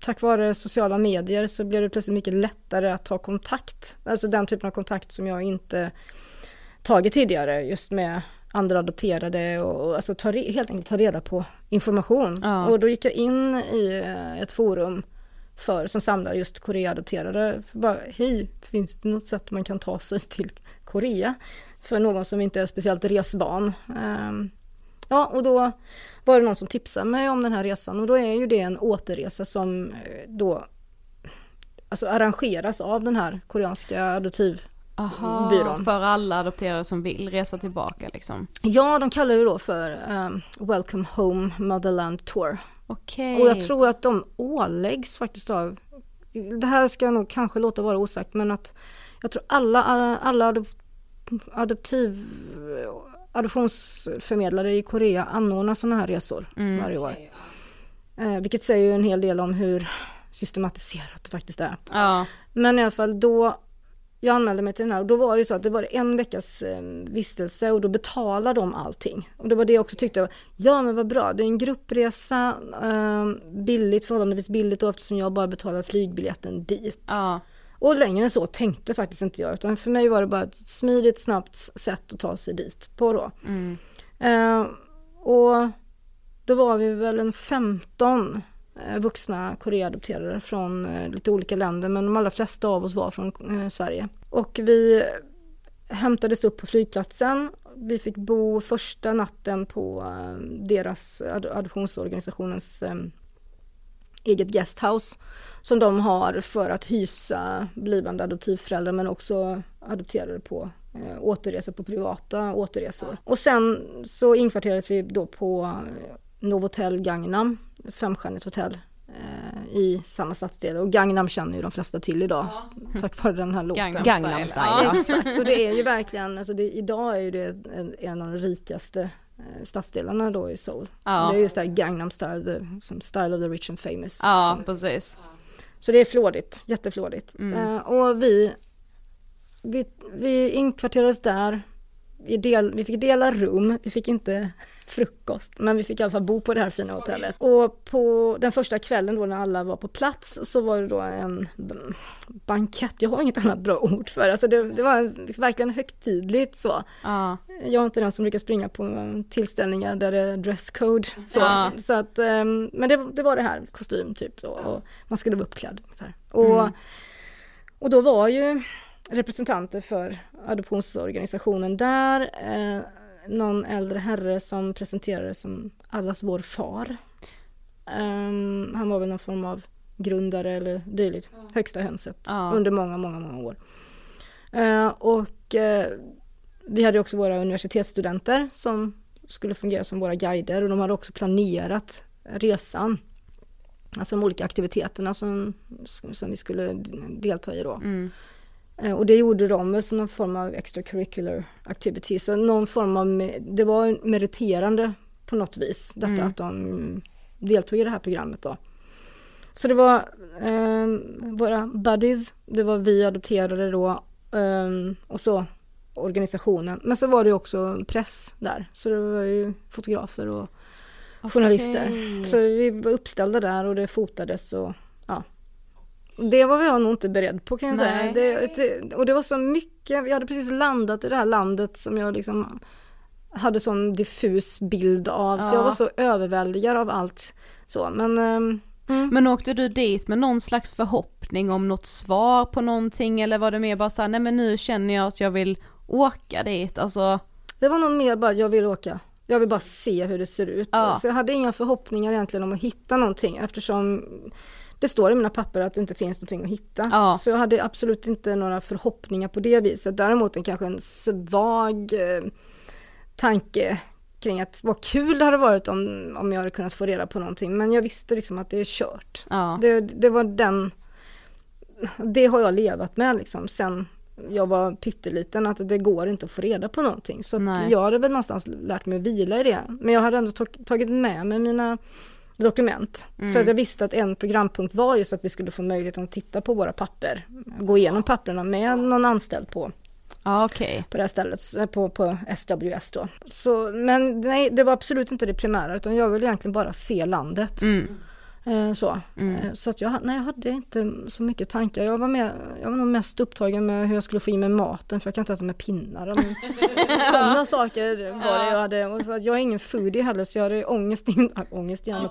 tack vare sociala medier så blev det plötsligt mycket lättare att ta kontakt. Alltså den typen av kontakt som jag inte tagit tidigare just med andra adopterade och, och alltså ta, re- helt enkelt ta reda på information. Ja. Och då gick jag in i eh, ett forum för, som samlar just Korea-adopterade. Bara, Hej, finns det något sätt man kan ta sig till Korea för någon som inte är speciellt resvan. Ehm, ja, och då var det någon som tipsade mig om den här resan och då är ju det en återresa som eh, då alltså arrangeras av den här koreanska adoptiv Aha, byrån. för alla adopterade som vill resa tillbaka liksom. Ja, de kallar det då för um, Welcome Home Motherland Tour. Okej. Och jag tror att de åläggs faktiskt av, det här ska nog kanske låta vara osagt, men att jag tror alla, alla adop, adoptiv adoptionsförmedlare i Korea anordnar sådana här resor Mm. varje år. Eh, vilket säger ju en hel del om hur systematiserat det faktiskt är. Ja. Men i alla fall då jag anmälde mig till den här och då var det så att det var en veckas eh, vistelse och då betalade de allting. Och det var det jag också tyckte, ja men vad bra, det är en gruppresa, eh, billigt, förhållandevis billigt då eftersom jag bara betalar flygbiljetten dit. Ja. Och längre än så tänkte faktiskt inte jag utan för mig var det bara ett smidigt, snabbt sätt att ta sig dit på då. Mm. Eh, och då var vi väl en 15 eh, vuxna koreaadopterade från eh, lite olika länder men de allra flesta av oss var från eh, Sverige. Och vi hämtades upp på flygplatsen. Vi fick bo första natten på eh, deras ad- adoptionsorganisationens eh, eget guesthouse som de har för att hysa blivande adoptivföräldrar men också adopterade på eh, återresor på privata återresor. Och sen så inkvarterades vi då på eh, Novotel Gangnam, femstjärnigt hotell eh, i samma stadsdel och Gangnam känner ju de flesta till idag tack vare den här låten. Gangnam Gangnam style. style. Ja. Exakt, och det är ju verkligen, alltså det, idag är ju det en, en av de rikaste eh, stadsdelarna då i Seoul. Ja. Det är just det här Gangnam style, the, som style of the rich and famous. Ja, som, precis. så det är flådigt, jätteflådigt. Mm. Eh, och vi, vi, vi inkvarterades där, vi, del, vi fick dela rum, vi fick inte [LAUGHS] frukost, men vi fick i alla fall bo på det här fina hotellet. Och på den första kvällen då när alla var på plats så var det då en bankett, jag har inget annat bra ord för alltså det, det var verkligen högtidligt så. Ja. Jag är inte den som brukar springa på tillställningar där det är dresscode. Så, Ja. så att, ehm, men det, det var det här, kostym typ. Och, och man skulle vara uppklädd ungefär. Och, Mm. och då var ju representanter för adoptionsorganisationen där. Eh, någon äldre herre som presenterades som allas vår far. Ehm, han var väl någon form av grundare eller dylikt, högsta hönset Ja. under många, många, många år. Eh, och eh, vi hade också våra universitetsstudenter som skulle fungera som våra guider och de hade också planerat resan. Alltså de olika aktiviteterna som, som vi skulle delta i då. Mm. Eh, Och det gjorde de som någon form av extracurricular activity. Så någon form av, det var meriterande på något vis. Detta Mm. att de deltog i det här programmet då. Så det var eh, våra buddies, det var vi adopterade då eh, och så organisationen. Men så var det också press där. Så det var ju fotografer och journalister. Okej. Så vi var uppställda där och det fotades och. Det var jag nog inte beredd på kan jag Nej. säga. Det, det, och det var så mycket, vi hade precis landat i det här landet som jag liksom hade sån diffus bild av. Så Ja. jag var så överväldigad av allt så. Men ehm, mm. Men åkte du dit med någon slags förhoppning om något svar på någonting eller var det mer bara såhär, nej men nu känner jag att jag vill åka dit, alltså Det var nog mer bara jag vill åka. Jag vill bara se hur det ser ut. Ja. Så jag hade inga förhoppningar egentligen om att hitta någonting eftersom det står i mina papper att det inte finns någonting att hitta. Ja. Så jag hade absolut inte några förhoppningar på det viset. Däremot en kanske en svag eh, tanke kring att vad kul det hade varit om, om jag hade kunnat få reda på någonting. Men jag visste liksom att det är kört. Ja. Det, det var den, det har jag levat med liksom sen jag var pytteliten att det går inte att få reda på någonting. Så jag hade väl någonstans lärt mig att vila i det. Men jag hade ändå tag- tagit med mig mina dokument. Mm. För att jag visste att en programpunkt var just att vi skulle få möjlighet att titta på våra papper. Gå igenom papperna med någon anställd på, okej. på det här stället, eh, på, på SWS då. Så, men nej, det var absolut inte det primära utan jag ville egentligen bara se landet. Mm. Eh, så Mm. Eh, så att jag, nej, jag hade inte så mycket tankar. Jag var, med, jag var nog mest upptagen med hur jag skulle få i mig maten för jag kan inte äta med pinnar. Men [LAUGHS] Sådana saker var det jag hade. Och så att jag är ingen foodie heller så jag hade ångest, in, äh, [LAUGHS] ångest, igen,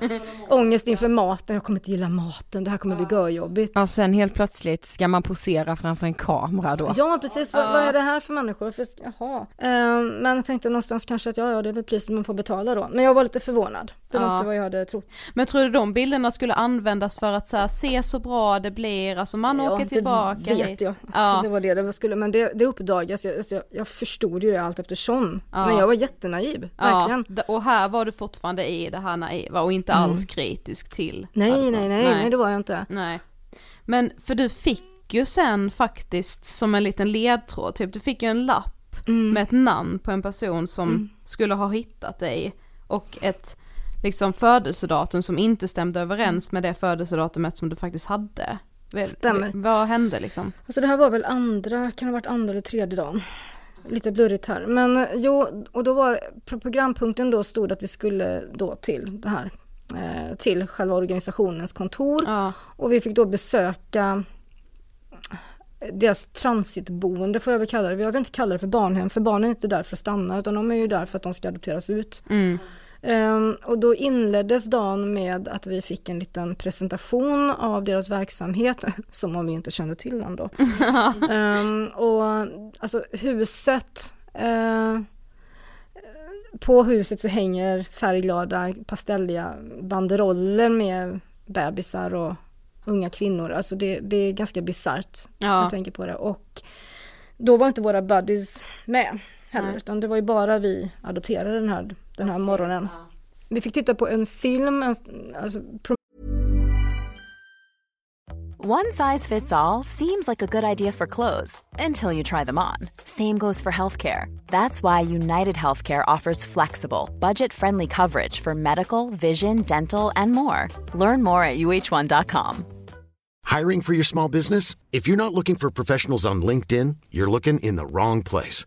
ångest inför maten. Jag kommer inte gilla maten, det här kommer bli görjobbigt. Och sen helt plötsligt ska man posera framför en kamera då. Ja precis, vad, vad är det här för människor? För, jaha. Eh, men jag tänkte någonstans kanske att ja, ja det är väl priset man får betala då. Men jag var lite förvånad. Det var Ja. inte vad jag hade trott. Men tror du de bilderna skulle användas för att så här, se så bra det blir, alltså man Ja, åker tillbaka Det vet hit. jag. Ja. Det var det det skulle, men det, det uppdagas. Jag, alltså, jag, jag förstod ju det allt eftersom. Ja. Men jag var jättenaiv, verkligen. Ja, och här var du fortfarande i det här naiva och inte alls kritisk till Mm. Nej, varför. nej, nej, nej, det var jag inte. Nej. Men för du fick ju sen faktiskt som en liten ledtråd, typ du fick ju en lapp Mm. med ett namn på en person som skulle ha hittat dig och ett liksom födelsedatum som inte stämde överens med det födelsedatumet som du faktiskt hade. Stämmer. Vad hände liksom? Alltså det här var väl andra, kan det ha varit andra eller tredje dagen? Lite blurrigt här. Men eh, jo, och då var på programpunkten då stod att vi skulle då till det här, eh, till själva organisationens kontor. Ja, Och vi fick då besöka deras transitboende får jag väl kalla det. Jag vill inte kalla det för barnhem för barnen är inte där för att stanna utan de är ju där för att de ska adopteras ut. mm. Ehm, och då inleddes dagen med att vi fick en liten presentation av deras verksamhet, [LAUGHS] som om vi inte kände till den då. [LAUGHS] Ehm, och alltså huset, eh, på huset så hänger färgglada pastelliga banderoller med bebisar och unga kvinnor. Alltså det, det är ganska bisarrt ja. jag tänker på det. Och då var inte våra buddies med heller, Nej. utan det var ju bara vi adopterade den här, den här morgonen. Vi fick titta på en film, alltså One size fits all seems like a good idea for clothes until you try them on. Same goes for healthcare. That's why United Healthcare offers flexible, budget friendly coverage for medical, vision, dental, and more. Learn more at uh1.com. Hiring for your small business? If you're not looking for professionals on LinkedIn, you're looking in the wrong place.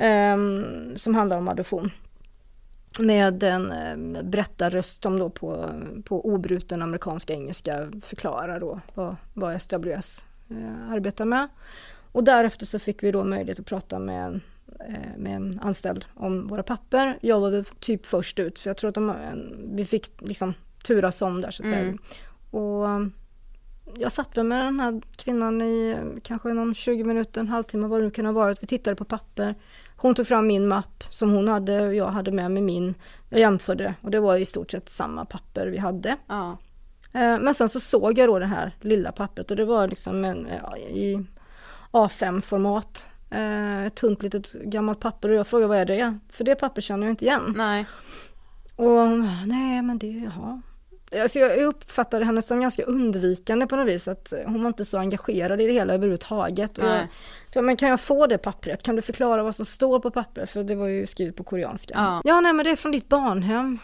Ehm, som handlar om adoption. Med en eh, berättarröst som då på, på obruten amerikansk engelska förklarar då vad, vad SWS eh, arbetar med. Och därefter så fick vi då möjlighet att prata med en, eh, med en anställd om våra papper. Jag var väl typ först ut för jag tror att de, vi fick liksom turas om där så att säga. Mm. Och jag satt väl med den här kvinnan i eh, kanske någon 20 minuter, en halvtimme vad det nu kan ha varit. Vi tittade på papper. Hon tog fram min mapp som hon hade och jag hade med mig min. Jag jämförde och det var i stort sett samma papper vi hade. Ja. Eh, Men sen så såg jag då det här lilla pappret och det var liksom en, ja, i A5-format. Eh, Ett tunt litet gammalt papper och jag frågade vad är det? För det papper känner jag inte igen. Nej. Och hon bara, nej men det, jaha. Alltså jag uppfattade henne som ganska undvikande på något vis, att hon var inte så engagerad i det hela överhuvudtaget. Och jag, så, men kan jag få det pappret? Kan du förklara vad som står på pappret? För det var ju skrivet på koreanska. Ja. ja nej men det är från ditt barnhem.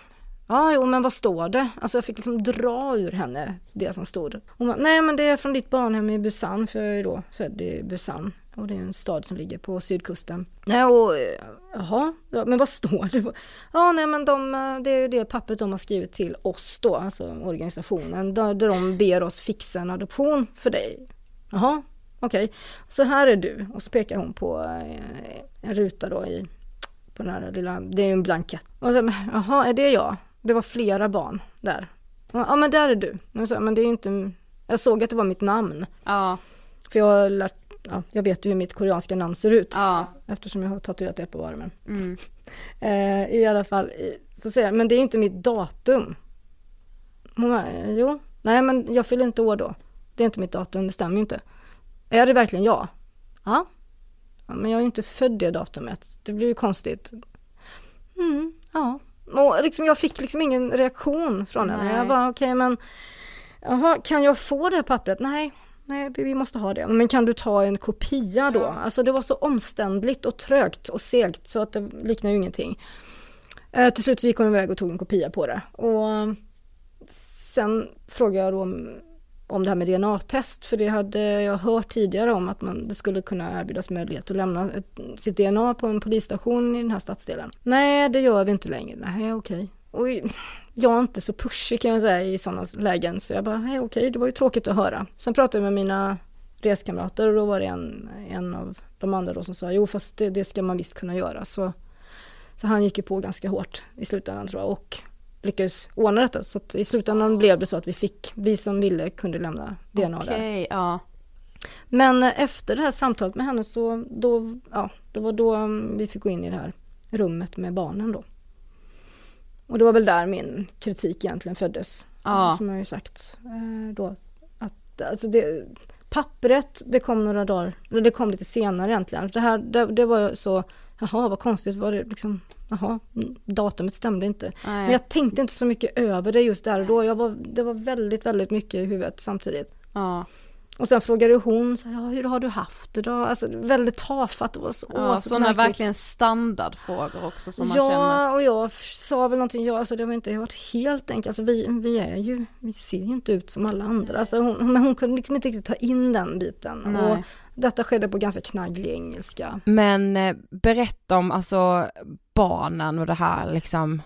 Ja, jo men vad står det? Alltså jag fick liksom dra ur henne det som stod. Hon bara, nej men det är från ditt barnhem i Busan, för jag är då född i Busan. Och det är en stad som ligger på sydkusten. Nej och, jaha, ja, men vad står det? Ja nej men de, det är det pappret de har skrivit till oss då, alltså organisationen, där, de ber oss fixa en adoption för dig. Jaha, okej. Så här är du. Och så pekar hon på eh, en ruta då i, på den här lilla, det är ju en blankett. Och så, jaha, är det jag? Det var flera barn där. Ja men där är du. Och så, men det är inte, Jag såg att det var mitt namn. Ja. För jag har lärt, ja, jag vet ju hur mitt koreanska namn ser ut. Ja. Eftersom jag har tatuerat det på armen. Mm. [LAUGHS] Eh, I alla fall, så säger jag, men det är inte mitt datum. Hon bara, eh, jo, nej men jag fyller inte år då. Det är inte mitt datum, det stämmer ju inte. Är det verkligen jag? Ja. ja men jag är ju inte född det datumet, det blir ju konstigt. Mm, ja. Och liksom, jag fick liksom ingen reaktion från henne. Nej. Jag bara, okej men, jaha, kan jag få det här pappret? Nej, nej, vi måste ha det. Men kan du ta en kopia då? Alltså det var så omständligt och trögt och segt så att det liknar ju ingenting. Eh, till slut så gick hon iväg och tog en kopia på det. Och eh, sen frågade jag då om, om det här med DNA-test, för det hade jag hört tidigare om att man, det skulle kunna erbjudas möjlighet att lämna ett, sitt DNA på en polisstation i den här stadsdelen. Nej, det gör vi inte längre. Nej, okej. Och jag är inte så pushig kan jag säga i sådana lägen, så jag bara, nej okej, det var ju tråkigt att höra. Sen pratade jag med mina reskamrater och då var det en, en av de andra då som sa, jo fast det, det ska man visst kunna göra. Så, så han gick ju på ganska hårt i slutändan tror jag och lyckades ordna detta. Så i slutändan blev det så att vi fick, vi som ville kunde lämna DNA där. Okej, ja. Men efter det här samtalet med henne så då, ja, det var då mm, vi fick gå in i det här rummet med barnen då. Och det var väl där min kritik egentligen föddes. Ja. Som jag ju sagt eh, då. Att, alltså det, pappret, det kom några dagar, eller det kom lite senare egentligen. Det här, det, det var så, jaha vad konstigt, var det liksom, jaha, datumet stämde inte. Nej. Men jag tänkte inte så mycket över det just där och då. Jag var, det var väldigt, väldigt mycket i huvudet samtidigt. Ja. Och sen frågade hon, så, ja, hur har du haft det då? Alltså väldigt tafatt, var så, Ja, sådana märkligt. verkligen standardfrågor också som man ja, känner. och jag sa väl någonting, ja, alltså det har inte varit helt enkelt, alltså vi, vi är ju, vi ser ju inte ut som alla andra, alltså hon, men hon kunde inte riktigt ta in den biten. Nej. Och detta skedde på ganska knagglig engelska. Men eh, berätta om alltså barnen och det här liksom.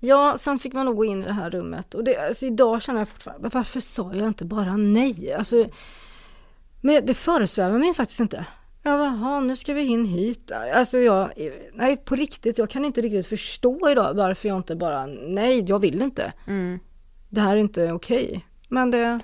Ja, sen fick man nog gå in i det här rummet och det, alltså idag känner jag fortfarande, varför sa jag inte bara nej? Alltså, men det föresvävar mig faktiskt inte. Bara, "Jaha, nu ska vi in hit. Alltså jag, nej på riktigt, jag kan inte riktigt förstå idag varför jag inte bara, nej jag vill inte. Mm. Det här är inte okej. Men det.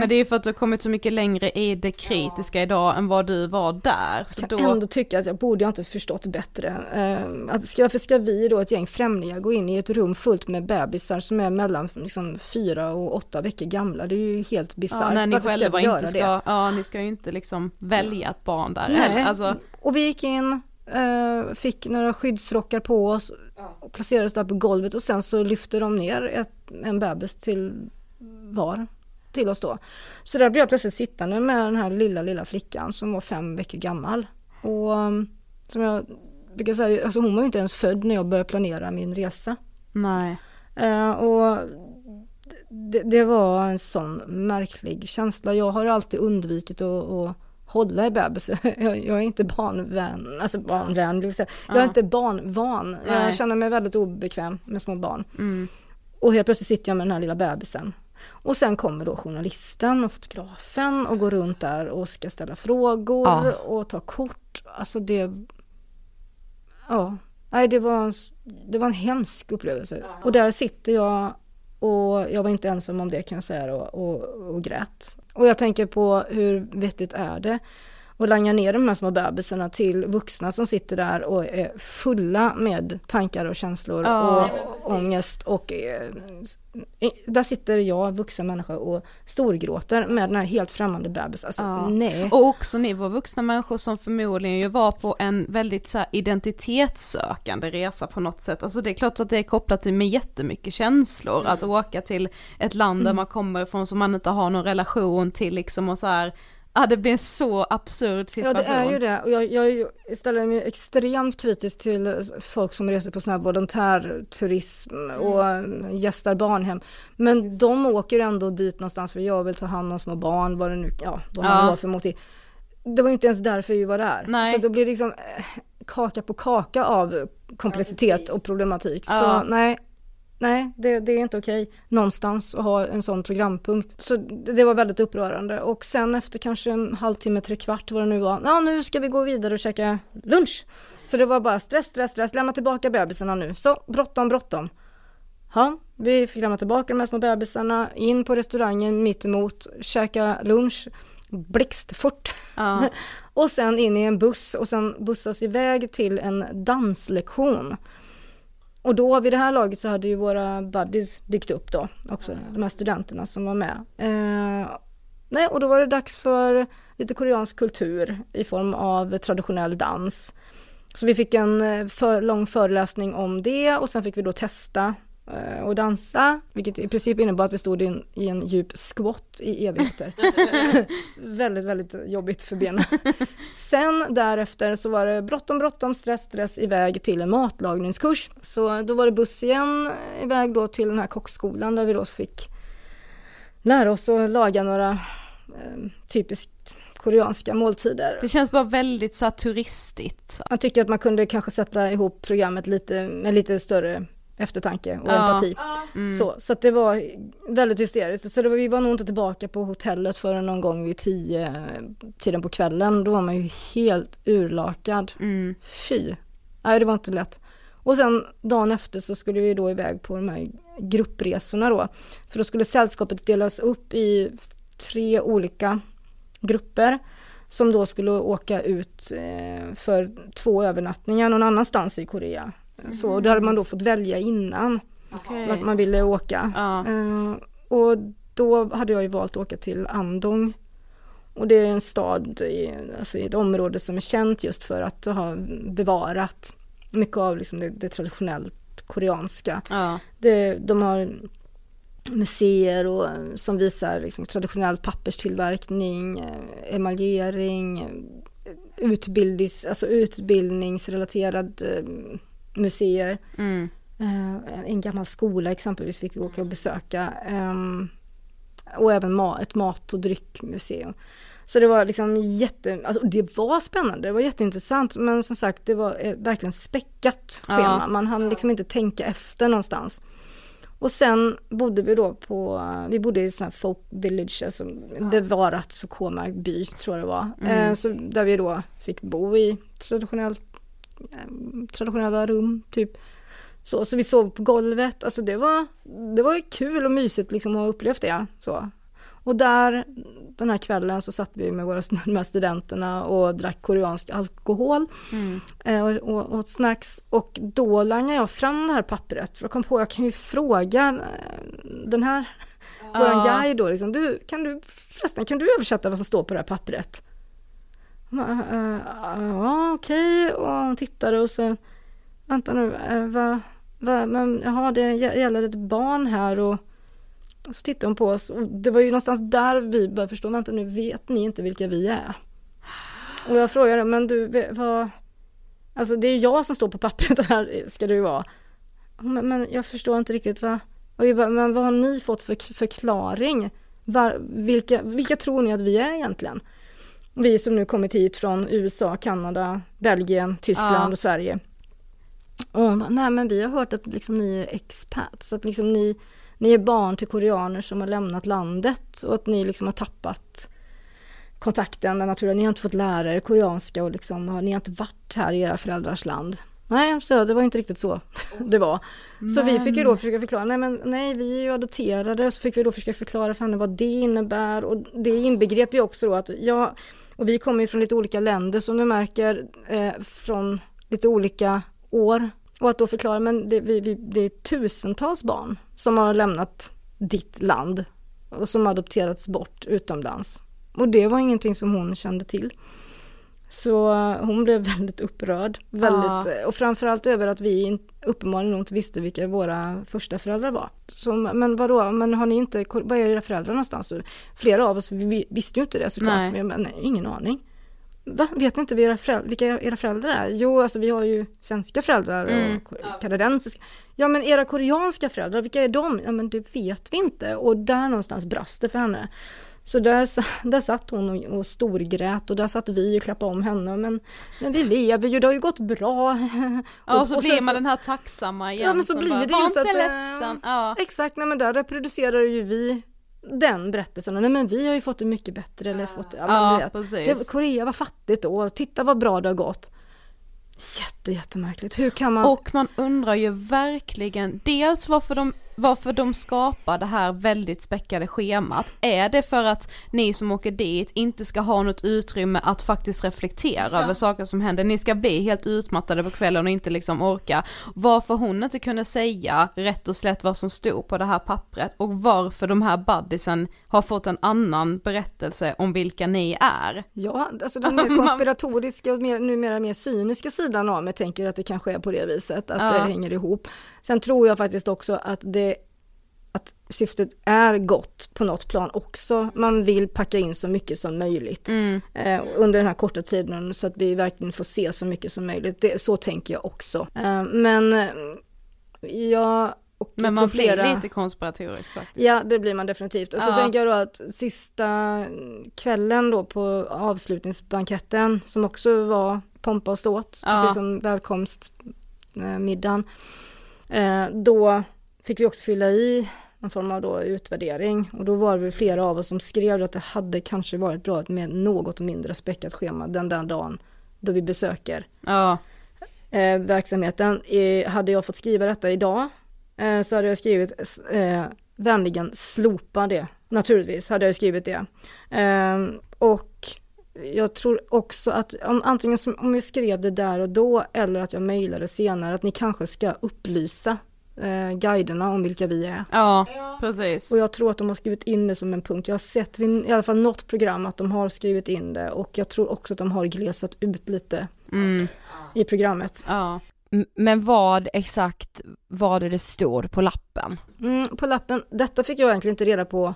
Men det är ju för att du har kommit så mycket längre i det kritiska idag än vad du var där. Så jag då... kan ändå tycka att jag borde inte förstått bättre. Eh, att ska, varför ska vi då, ett gäng främlingar, gå in i ett rum fullt med bebisar som är mellan liksom, fyra och åtta veckor gamla? Det är ju helt bisarrt. Ja, när ni Varför ska själva göra inte ska, det? ja ni ska ju inte liksom välja ett barn där Nej. Alltså, och vi gick in, eh, fick några skyddsrockar på oss och placerades där på golvet och sen så lyfte de ner ett, en bebis till var till oss då. Så där blev jag plötsligt sittande med den här lilla, lilla flickan som var fem veckor gammal. Och um, som jag brukar säga, alltså hon var ju inte ens född när jag började planera min resa. nej. Eh, och det, det var en sån märklig känsla. Jag har alltid undvikit att, att hålla i bebis. [LAUGHS] Jag, jag är inte barnvän, alltså barnvänlig, vill säga. jag är Ja. inte barnvan. Nej. Jag känner mig väldigt obekväm med små barn. Mm. Och helt plötsligt sitter jag med den här lilla bebisen. Och sen kommer då journalisten och fotografen och går runt där och ska ställa frågor Ja. och ta kort. Alltså det... Ja, nej det var en, det var en hemsk upplevelse. Och där sitter jag och jag var inte ensam om det kan jag säga då, och, och grät. Och jag tänker på hur vettigt är det att langa ner de här små bebisarna till vuxna som sitter där och är fulla med tankar och känslor Ja. och ångest och eh, där sitter jag, vuxen människa och storgråter med den här helt främmande bebis. Alltså Ja. nej. Och också ni var vuxna människor som förmodligen ju var på en väldigt så här identitetssökande resa på något sätt. Alltså det är klart att det är kopplat till med jättemycket känslor att åka till ett land där Mm. man kommer ifrån som man inte har någon relation till liksom och så här. Ja det blir en så absurd Ja situation. det är ju det och jag, jag ställer mig extremt kritisk till folk som reser på sån här volontärturism och mm. gästar barnhem. Men de åker ändå dit någonstans för jag vill ta hand om små barn, vad det nu, ja vad man Ja. har för motiv. Det var ju inte ens därför vi var där. Nej. Så då blir det liksom eh, kaka på kaka av komplexitet och problematik. Ja. Så nej, nej det, det är inte okej någonstans att ha en sån programpunkt. Så det, var väldigt upprörande och sen efter kanske en halvtimme, tre kvart vad det nu var, ja nu ska vi gå vidare och käka lunch. Så det var bara stress, stress, stress, lämna tillbaka bebisarna nu. Så bråttom, bråttom. Ja, vi fick lämna tillbaka de här små bebisarna, in på restaurangen mitt emot, käka lunch, blixtfort. Ja. [LAUGHS] och sen in i en buss och sen bussas iväg till en danslektion. Och då vid det här laget så hade ju våra buddies dykt upp då också, de här studenterna som var med. Eh, nej, och då var det dags för lite koreansk kultur i form av traditionell dans. Så vi fick en eh, för, lång föreläsning om det och sen fick vi då testa och dansa, vilket i princip innebar att vi stod i en, i en djup squat i evigheter. [LAUGHS] väldigt, väldigt jobbigt för benen. Sen därefter så var det bråttom, bråttom, stress, stress iväg till en matlagningskurs. Så då var det buss igen iväg då till den här kockskolan där vi då fick lära oss att laga några eh, typiskt koreanska måltider. Det känns bara väldigt så här turistigt. Man tycker att man kunde kanske sätta ihop programmet lite med lite större eftertanke och Ja. empati. Mm. Så, så att det var väldigt hysteriskt. Så det var, vi var nog inte tillbaka på hotellet förrän någon gång vid tio tiden på kvällen. Då var man ju helt urlakad. Mm. Fy! Nej, det var inte lätt. Och sen dagen efter så skulle vi då iväg på de här gruppresorna då. För då skulle sällskapet delas upp i tre olika grupper som då skulle åka ut eh, för två övernattningar någon annanstans i Korea. Så och det hade man då fått välja innan Okej. vart man ville åka. Ja. Eh, och då hade jag ju valt att åka till Andong. Och det är en stad i, alltså i ett område som är känt just för att ha bevarat mycket av liksom det, det traditionellt koreanska. Ja. Det, de har museer och, som visar liksom traditionell papperstillverkning, eh, emaljering, utbildnings, alltså utbildningsrelaterad eh, museer. Mm. Eh, en gammal skola exempelvis fick vi åka och besöka. ehm, och även ett mat och dryckmuseum. Så det var liksom jätte, alltså det var spännande, det var jätteintressant men som sagt det var eh, verkligen späckat Ja. schema. Man hann liksom inte tänka efter någonstans. Och sen bodde vi då på, vi bodde i sån här folk village, alltså bevarat Sokoma by tror jag det var. Mm. Eh, så där vi då fick bo i traditionellt, traditionella rum typ. Så, så vi sov på golvet, alltså det var, det var kul och mysigt liksom att ha upplevt det. Så. Och där, den här kvällen så satt vi med våra [LAUGHS] de här studenterna och drack koreansk alkohol Mm. eh, och, och åt snacks. Och då langade jag fram det här pappret. För jag kom på, jag kan ju fråga eh, den här, våran Ja. guide då, liksom, du, kan du, förresten kan du översätta vad som står på det här pappret? Eh, ja, okej, och hon tittade och så, vänta nu, eh, va? vad, men jaha, det gäller ett barn här och och så tittade hon på oss och det var ju någonstans där vi började förstå, vänta nu vet ni inte vilka vi är. Och jag frågade, men du, vad, alltså det är jag som står på pappret [LAUGHS] här ska det ju vara. Men, men jag förstår inte riktigt vad, och vi bara, men vad har ni fått för förklaring? Var, vilka, vilka tror ni att vi är egentligen? Vi som nu kommit hit från USA, Kanada, Belgien, Tyskland Ja. och Sverige. Och hon bara, nej men vi har hört att liksom ni är expats, att liksom ni, ni är barn till koreaner som har lämnat landet och att ni liksom har tappat kontakten med naturen. Ni har inte fått lära er koreanska och liksom, ni har inte varit här i era föräldrars land. Nej, så det var inte riktigt så [LAUGHS] det var. Så vi fick ju då försöka förklara, nej men nej vi är ju adopterade, så fick vi då försöka förklara för henne vad det innebär och det inbegrep ju också då att jag, och vi kommer ju från lite olika länder som du märker, eh, från lite olika år. Och att då förklara, men det, vi, vi, det är tusentals barn som har lämnat ditt land och som adopterats bort utomlands. Och det var ingenting som hon kände till. Så hon blev [LAUGHS] väldigt upprörd. Väldigt, eh, Och framförallt över att vi uppenbarligen inte visste vilka våra första föräldrar var. Så, men vadå, men har ni inte, vad är era föräldrar någonstans? Så Flera av oss vi visste ju inte det såklart. Nej. Men nej, ingen aning. Va? Vet ni inte vilka era, föräldrar, vilka era föräldrar är? Jo, alltså vi har ju svenska föräldrar Mm. och ko- kanadensiska. Ja, men era koreanska föräldrar, vilka är de? Ja, men det vet vi inte. Och där någonstans brast det för henne. Så där, [LAUGHS] där satt hon och, och storgrät och där satt vi och klappade om henne. Men, men vi lever ju, det har ju gått bra. [LAUGHS] Ja, och så blir sen man den här tacksamma igen. Ja, men så blir bara, det ju så att, eh, ledsen. Ja. Exakt, nej men där reproducerar ju vi den berättelsen. Nej men vi har ju fått det mycket bättre eller fått, ja, men Ja, du vet. Korea var fattigt då, titta vad bra det har gått. Jätte, jättemärkligt. Hur kan man... Och man undrar ju verkligen dels varför de, varför de skapar det här väldigt späckade schemat. Är det för att ni som åker dit inte ska ha något utrymme att faktiskt reflektera ja. över saker som händer? Ni ska bli helt utmattade på kvällen och inte liksom orka. Varför hon inte kunde säga rätt och slätt vad som stod på det här pappret och varför de här buddisen har fått en annan berättelse om vilka ni är. Ja, alltså den mer [LAUGHS] konspiratoriska och mer, numera mer cyniska sidan av mig tänker att det kanske är på det viset, att ja. det hänger ihop. Sen tror jag faktiskt också att det att syftet är gott på något plan också. Man vill packa in så mycket som möjligt mm. eh, under den här korta tiden så att vi verkligen får se så mycket som möjligt. Det, så tänker jag också. Eh, men eh, jag men man flera... blir lite konspiratorisk faktiskt. Ja det blir man definitivt. Och så ja. tänker jag då att sista kvällen då på avslutningsbanketten som också var pompa och ståt, ja. precis som välkomstmiddagen. Eh, då fick vi också fylla i någon form av då utvärdering och då var det flera av oss som skrev att det hade kanske varit bra med något mindre späckat schema den där dagen då vi besöker ja. eh, verksamheten. Eh, hade jag fått skriva detta idag eh, så hade jag skrivit eh, vänligen slopa det. Naturligtvis hade jag skrivit det. Eh, och jag tror också att om, antingen som, om jag skrev det där och då eller att jag mejlade senare att ni kanske ska upplysa eh, guiderna om vilka vi är. Ja, precis. Och jag tror att de har skrivit in det som en punkt. Jag har sett vid i alla fall något program att de har skrivit in det och jag tror också att de har glesat ut lite mm. i programmet. Ja. Men vad exakt var det det står på lappen? Mm, på lappen, detta fick jag egentligen inte reda på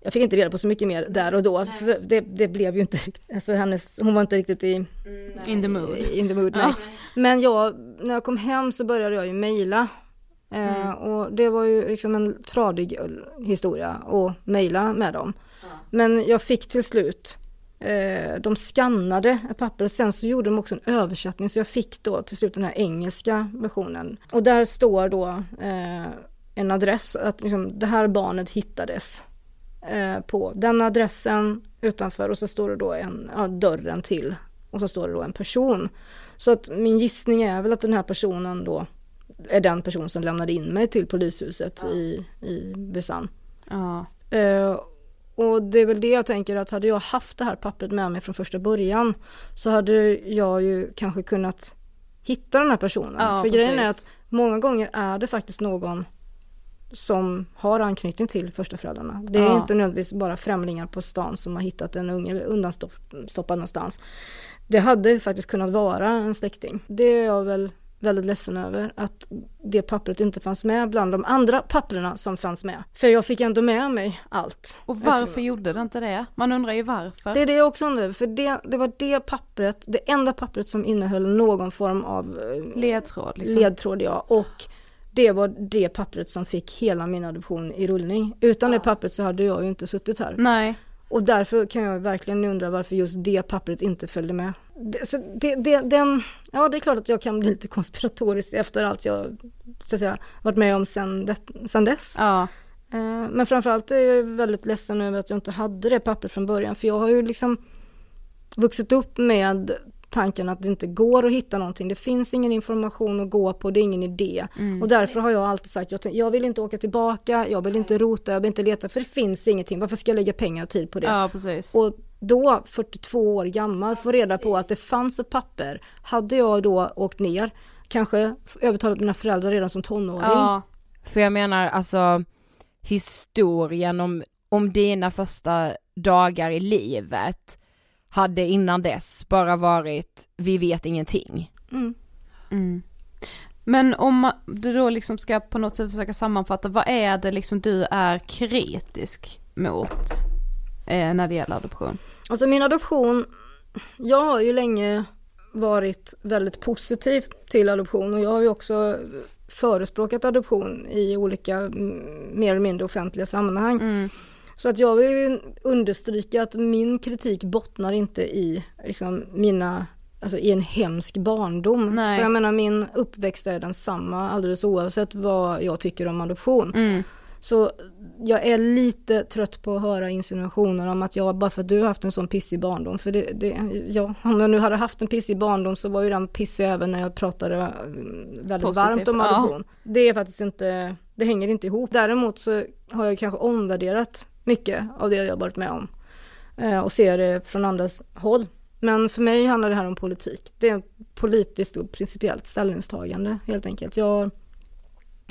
jag fick inte reda på så mycket mer där och då. Det, det, blev ju inte alltså hennes, hon var inte riktigt i In the mood. In the mood nej. Men jag, när jag kom hem så började jag ju mejla. Eh, mm. och det var ju liksom en tradig historia att mejla med dem. Men jag fick till slut eh, de skannade ett papper och sen så gjorde de också en översättning så jag fick då till slut den här engelska versionen. Och där står då eh, en adress, att liksom, det här barnet hittades Eh, på den adressen utanför och så står det då en, ja, dörren till och så står det då en person. Så att min gissning är väl att den här personen då är den person som lämnade in mig till polishuset ja. i, i Busan. Ja. Uh, och det är väl det jag tänker att hade jag haft det här pappret med mig från första början så hade jag ju kanske kunnat hitta den här personen. Ja, För precis. grejen är att många gånger är det faktiskt någon som har anknytning till första föräldrarna. Det är ja. inte nödvändigtvis bara främlingar på stan som har hittat en unge undanstoppad någonstans. Det hade faktiskt kunnat vara en släkting. Det är jag väl väldigt ledsen över att det pappret inte fanns med bland de andra papperna som fanns med. För jag fick ändå med mig allt. Och varför gjorde det inte det? Man undrar ju varför. Det är det jag också undrar, för det, det var det pappret, det enda pappret som innehöll någon form av eh, ledtråd. Liksom. Ledtråd ja, och det var det pappret som fick hela min adoption i rullning. Utan ja. det pappret så hade jag ju inte suttit här. Nej. Och därför kan jag verkligen undra varför just det pappret inte följde med. Det, så det, det, den, ja det är klart att jag kan bli lite konspiratorisk efter allt jag så att säga, varit med om sen, det, sen dess. Ja. Eh, men framförallt är jag väldigt ledsen över att jag inte hade det pappret från början för jag har ju liksom vuxit upp med tanken att det inte går att hitta någonting. Det finns ingen information att gå på, det är ingen idé. Mm. Och därför har jag alltid sagt, jag, jag vill inte åka tillbaka, jag vill inte rota, jag vill inte leta, för det finns ingenting. Varför ska jag lägga pengar och tid på det? Ja, precis. Och då, 42 år gammal, få reda på att det fanns ett papper. Hade jag då åkt ner, kanske övertalat mina föräldrar redan som tonåring. Ja, för jag menar alltså historien om, om dina första dagar i livet hade innan dess bara varit, vi vet ingenting. Mm. Mm. Men om du då liksom ska på något sätt försöka sammanfatta, vad är det liksom du är kritisk mot eh, när det gäller adoption? Alltså min adoption, jag har ju länge varit väldigt positiv till adoption och jag har ju också förespråkat adoption i olika mer eller mindre offentliga sammanhang. Mm. Så att jag vill understryka att min kritik bottnar inte i liksom, mina Alltså i en hemsk barndom. Nej. För jag menar min uppväxt är densamma alldeles oavsett vad jag tycker om adoption. Mm. Så jag är lite trött på att höra insinuationer om att jag bara för att du har haft en sån pissig barndom. För det, det, ja, om jag nu hade haft en pissig barndom så var ju den pissig även när jag pratade mm, väldigt Positivt, varmt om adoption. Ja. Det är faktiskt inte, det hänger inte ihop. Däremot så har jag kanske omvärderat mycket av det jag varit med om. Eh, och ser det från andras håll. Men för mig handlar det här om politik. Det är ett politiskt och principiellt ställningstagande helt enkelt. Jag har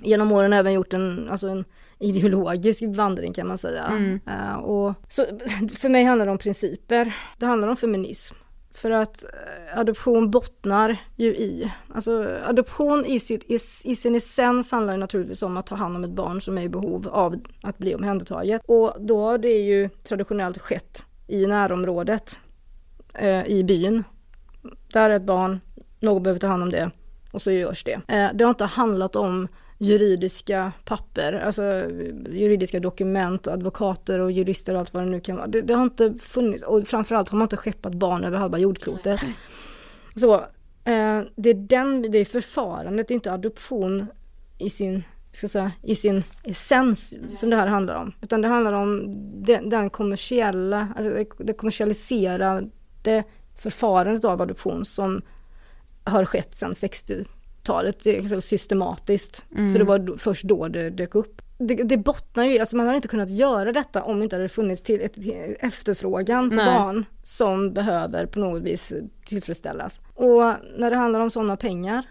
genom åren även gjort en, alltså en ideologisk vandring kan man säga. Mm. Uh, och, så [LAUGHS] för mig handlar det om principer. Det handlar om feminism. För att uh, adoption bottnar ju i, alltså adoption i, sitt, i, i sin essens handlar naturligtvis om att ta hand om ett barn som är i behov av att bli omhändertaget. Och då har det ju traditionellt skett i närområdet, uh, i byn. Där är ett barn, någon behöver ta hand om det och så görs det. det har inte handlat om juridiska papper, alltså juridiska dokument, advokater och jurister och allt vad det nu kan vara. Det, det har inte funnits och framförallt har man inte skeppat barn över halva jordklotet. Så eh, det är den, det är förfarandet, inte adoption i sin ska säga, i sin essens som det här handlar om. Utan det handlar om den, den kommersiella, alltså det kommersialiserade förfarandet av adoption som har skett sedan 60 talet liksom systematiskt. Mm. För det var först då det dök upp. Det, det bottnar ju alltså man hade inte kunnat göra detta om det inte hade funnits till ett, efterfrågan på Nej. barn som behöver på något vis tillfredsställas. Och när det handlar om sådana pengar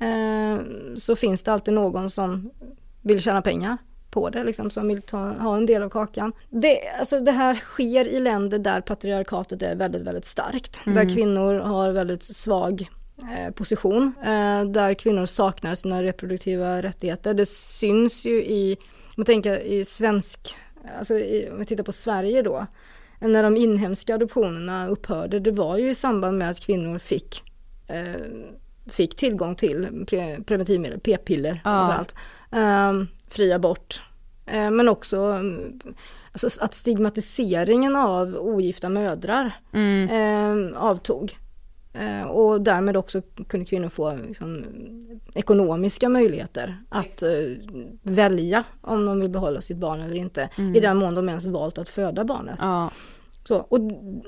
eh, så finns det alltid någon som vill tjäna pengar på det, liksom, som vill ta, ha en del av kakan. Det, alltså, det här sker i länder där patriarkatet är väldigt, väldigt starkt. Mm. Där kvinnor har väldigt svag position eh, där kvinnor saknar sina reproduktiva rättigheter. Det syns ju i, om man tänker i svensk, alltså i, om vi tittar på Sverige då, när de inhemska adoptionerna upphörde, det var ju i samband med att kvinnor fick eh, fick tillgång till pre preventivmedel, p-piller ja. framförallt, eh, fri abort. Eh, men också alltså att stigmatiseringen av ogifta mödrar mm. eh, avtog. Eh, och därmed också kunde kvinnor få liksom, ekonomiska möjligheter att uh, välja om de vill behålla sitt barn eller inte. Mm. I den mån de ens valt att föda barnet. Ja. Så, och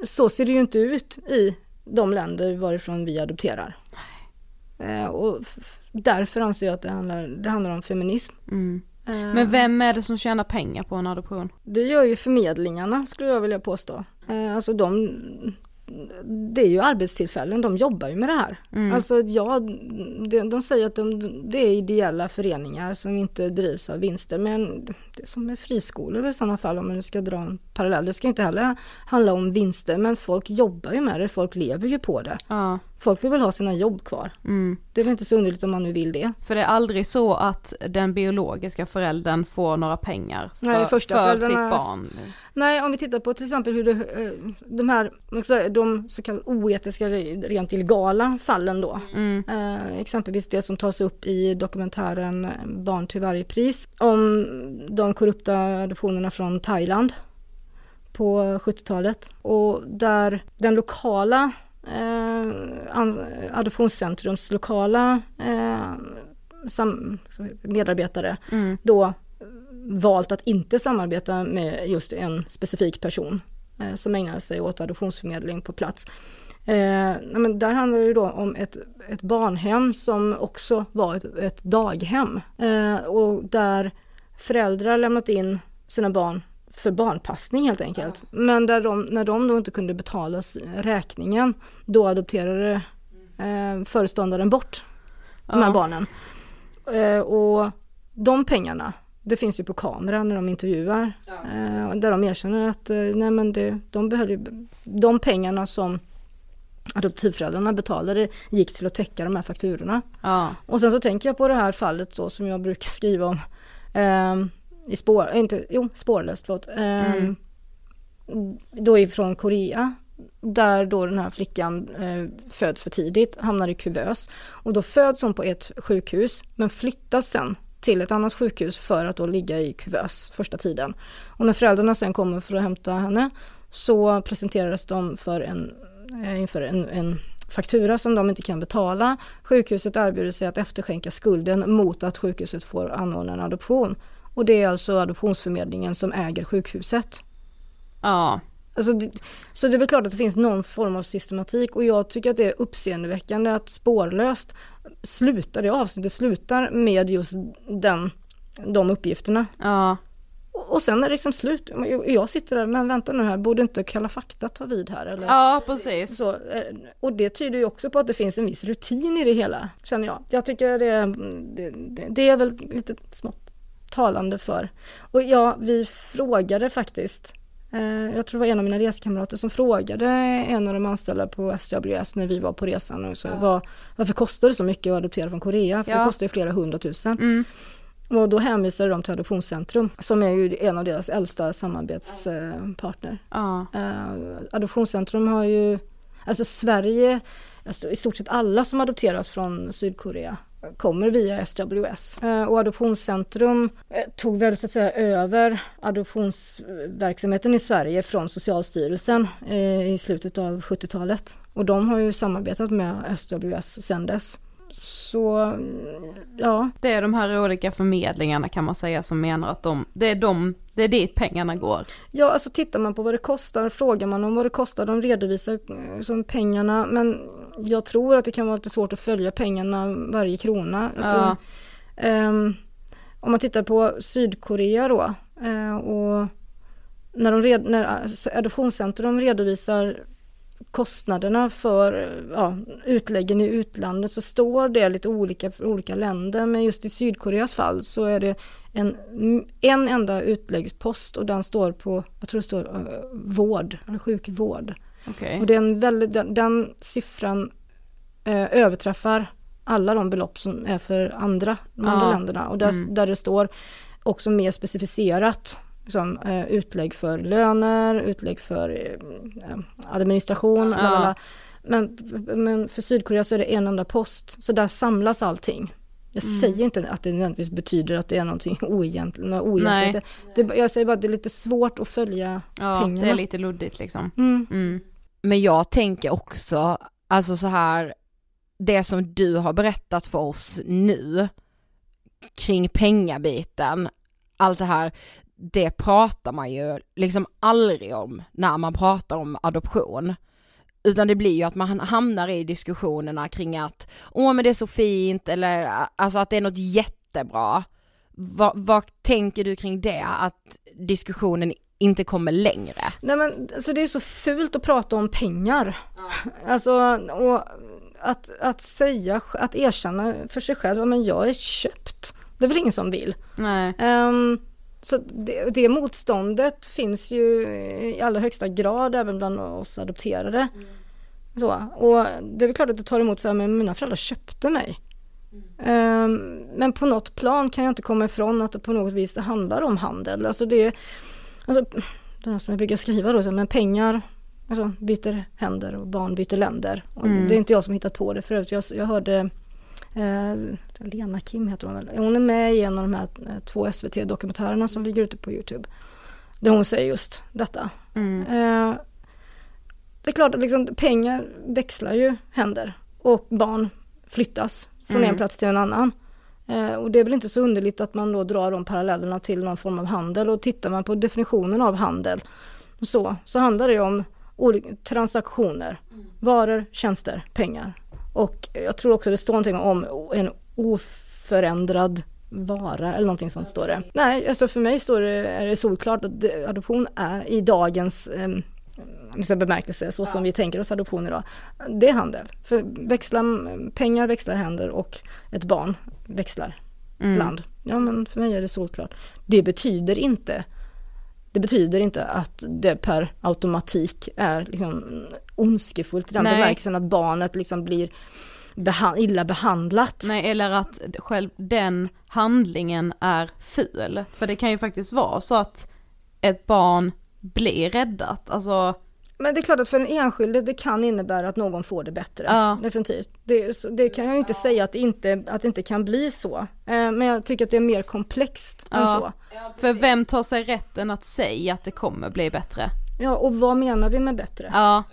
så ser det ju inte ut i de länder varifrån vi adopterar. Uh, och därför anser jag att det handlar, det handlar om feminism. Mm. Men vem är det som tjänar pengar på en adoption? Det gör ju förmedlingarna skulle jag vilja påstå. Alltså de, det är ju arbetstillfällen, de jobbar ju med det här. Mm. Alltså ja, de, de säger att de, det är ideella föreningar som inte drivs av vinster men det är som med friskolor i sådana fall om man ska dra en parallell. Det ska inte heller handla om vinster men folk jobbar ju med det, folk lever ju på det. Ja. Folk vill väl ha sina jobb kvar. Mm. Det är väl inte så underligt om man nu vill det. För det är aldrig så att den biologiska föräldern får några pengar för, Nej, första för sitt barn? Nej, om vi tittar på till exempel hur det, eh, de här, de så kallade oetiska, rent illegala fallen då. Mm. Eh, exempelvis det som tas upp i dokumentären Barn till varje pris. Om de korrupta adoptionerna från Thailand på 70-talet. Och där den lokala eh, Adoptionscentrums lokala eh, medarbetare mm. då valt att inte samarbeta med just en specifik person eh, som ägnar sig åt adoptionsförmedling på plats. Eh, men där handlar det då om ett, ett barnhem som också var ett, ett daghem eh, och där föräldrar lämnat in sina barn för barnpassning helt enkelt. Ja. Men där de, när de då inte kunde betala räkningen, då adopterade eh, föreståndaren bort de här barnen. Eh, och de pengarna, det finns ju på kamera när de intervjuar, ja, eh, där de erkänner att eh, nej men det, de behövde, de pengarna som adoptivföräldrarna betalade gick till att täcka de här fakturorna. Ja. Och sen så tänker jag på det här fallet då som jag brukar skriva om. Eh, i spår, inte, jo spårlöst förlåt. Mm. Då ifrån Korea. Där då den här flickan eh, föds för tidigt, hamnar i kuvös. Och då föds hon på ett sjukhus men flyttas sen till ett annat sjukhus för att då ligga i kuvös första tiden. Och när föräldrarna sen kommer för att hämta henne så presenteras de för en, eh, inför en, en faktura som de inte kan betala. Sjukhuset erbjuder sig att efterskänka skulden mot att sjukhuset får anordna en adoption. Och det är alltså adoptionsförmedlingen som äger sjukhuset. Ja. Alltså det, så det är väl klart att det finns någon form av systematik och jag tycker att det är uppseendeväckande att spårlöst slutar, det avsnittet slutar med just den, de uppgifterna. Ja. Och, sen är det liksom slut. Jag sitter där, men vänta nu här, borde inte Kalla fakta ta vid här? Eller? Ja, precis. Så, eh, och det tyder ju också på att det finns en viss rutin i det hela, känner jag. Jag tycker det, det, det, det är väl lite smått talande för. Och ja, vi frågade faktiskt eh, jag tror det var en av mina reskamrater som frågade en av de anställda på SWS när vi var på resan. Och så, Ja. var, varför kostar det så mycket att adoptera från Korea? För Ja. det kostar ju flera hundratusen. Mm. Och då hänvisade de till Adoptionscentrum som är ju en av deras äldsta samarbetspartner. Ja. Eh, Adoptionscentrum har ju, alltså Sverige, alltså i stort sett alla som adopteras från Sydkorea kommer via SWS. Eh, och Adoptionscentrum eh, tog väl så att säga över adoptionsverksamheten i Sverige från Socialstyrelsen eh, i slutet av 70-talet. Och de har ju samarbetat med SWS sedan dess. Så mm, ja, Det är de här olika förmedlingarna kan man säga som menar att de, det är de, det är dit pengarna går. Ja, alltså tittar man på vad det kostar, frågar man om vad det kostar, de redovisar eh, som pengarna, men jag tror att det kan vara lite svårt att följa pengarna varje krona. Alltså, Ja. ehm, om man tittar på Sydkorea då, eh, och när, de red, när eh, Adoptionscentrum redovisar kostnaderna för ja, utläggen i utlandet så står det lite olika för olika länder men just i Sydkoreas fall så är det en, en enda utläggspost och den står på, jag tror det står eh, vård, eller sjukvård. Okej. Och det är en väldigt, den, den siffran eh, överträffar alla de belopp som är för andra, de andra Ja. länderna och där, Mm. där det står också mer specificerat som eh, utlägg för löner, utlägg för eh, administration, Ja. lalala. men, men för Sydkorea så är det en enda post, så där samlas allting. Jag Mm. säger inte att det nödvändigtvis betyder att det är någonting [LAUGHS] oegentligt. Det, jag säger bara att det är lite svårt att följa Ja, pengarna. det är lite luddigt liksom. Mm. Mm. Men jag tänker också, alltså så här, det som du har berättat för oss nu kring pengabiten, allt det här, det pratar man ju liksom aldrig om när man pratar om adoption. Utan det blir ju att man hamnar i diskussionerna kring att, åh men det är så fint, eller alltså att det är något jättebra. Vad, vad tänker du kring det, att diskussionen inte kommer längre? Nej men alltså det är så fult att prata om pengar. Alltså och att, att säga, att erkänna för sig själv, "Ja, men jag är köpt. Det är väl ingen som vill. Nej. Ehm, så det, det motståndet finns ju i allra högsta grad även bland oss adopterade. Så, och det är väl klart att det tar emot så här, men mina föräldrar köpte mig. Ehm, men på något plan kan jag inte komma ifrån att det på något vis det handlar om handel. Alltså det, alltså, det här som jag brukar skriva då, så, men pengar alltså, byter händer och barn byter länder. Mm. Det är inte jag som hittat på det förut. Jag, jag hörde Lena Kim heter hon väl. Hon är med i en av de här eh, två SVT-dokumentärerna som ligger ute på Youtube. Där hon säger just detta. Mm. Eh, det är klart att liksom, pengar växlar ju händer och barn flyttas från Mm. en plats till en annan. Eh, och det är väl inte så underligt att man då drar de parallellerna till någon form av handel och tittar man på definitionen av handel så, så handlar det om transaktioner, varor, tjänster, pengar. Och jag tror också det står någonting om en oförändrad vara eller någonting sånt står det. Nej, alltså för mig står det, är det solklart att adoption är i dagens eh, liksom bemärkelse, så som vi tänker oss adoption idag. Det är handel. För växla, pengar växlar händer och ett barn växlar Mm. land. Ja men för mig är det solklart. Det betyder inte det betyder inte att det per automatik är liksom ondskefullt i den Nej. bemärkelsen att barnet liksom blir beha- illa behandlat. Nej, eller att själv den handlingen är ful. För det kan ju faktiskt vara så att ett barn blir räddat, alltså Men det är klart att för den enskilde det kan innebära att någon får det bättre. Ja. Definitivt. Det, det kan jag ju inte säga att det inte, att det inte kan bli så. Eh, men jag tycker att det är mer komplext än så. För vem tar sig rätten att säga att det kommer bli bättre? Ja, och vad menar vi med bättre? Ja.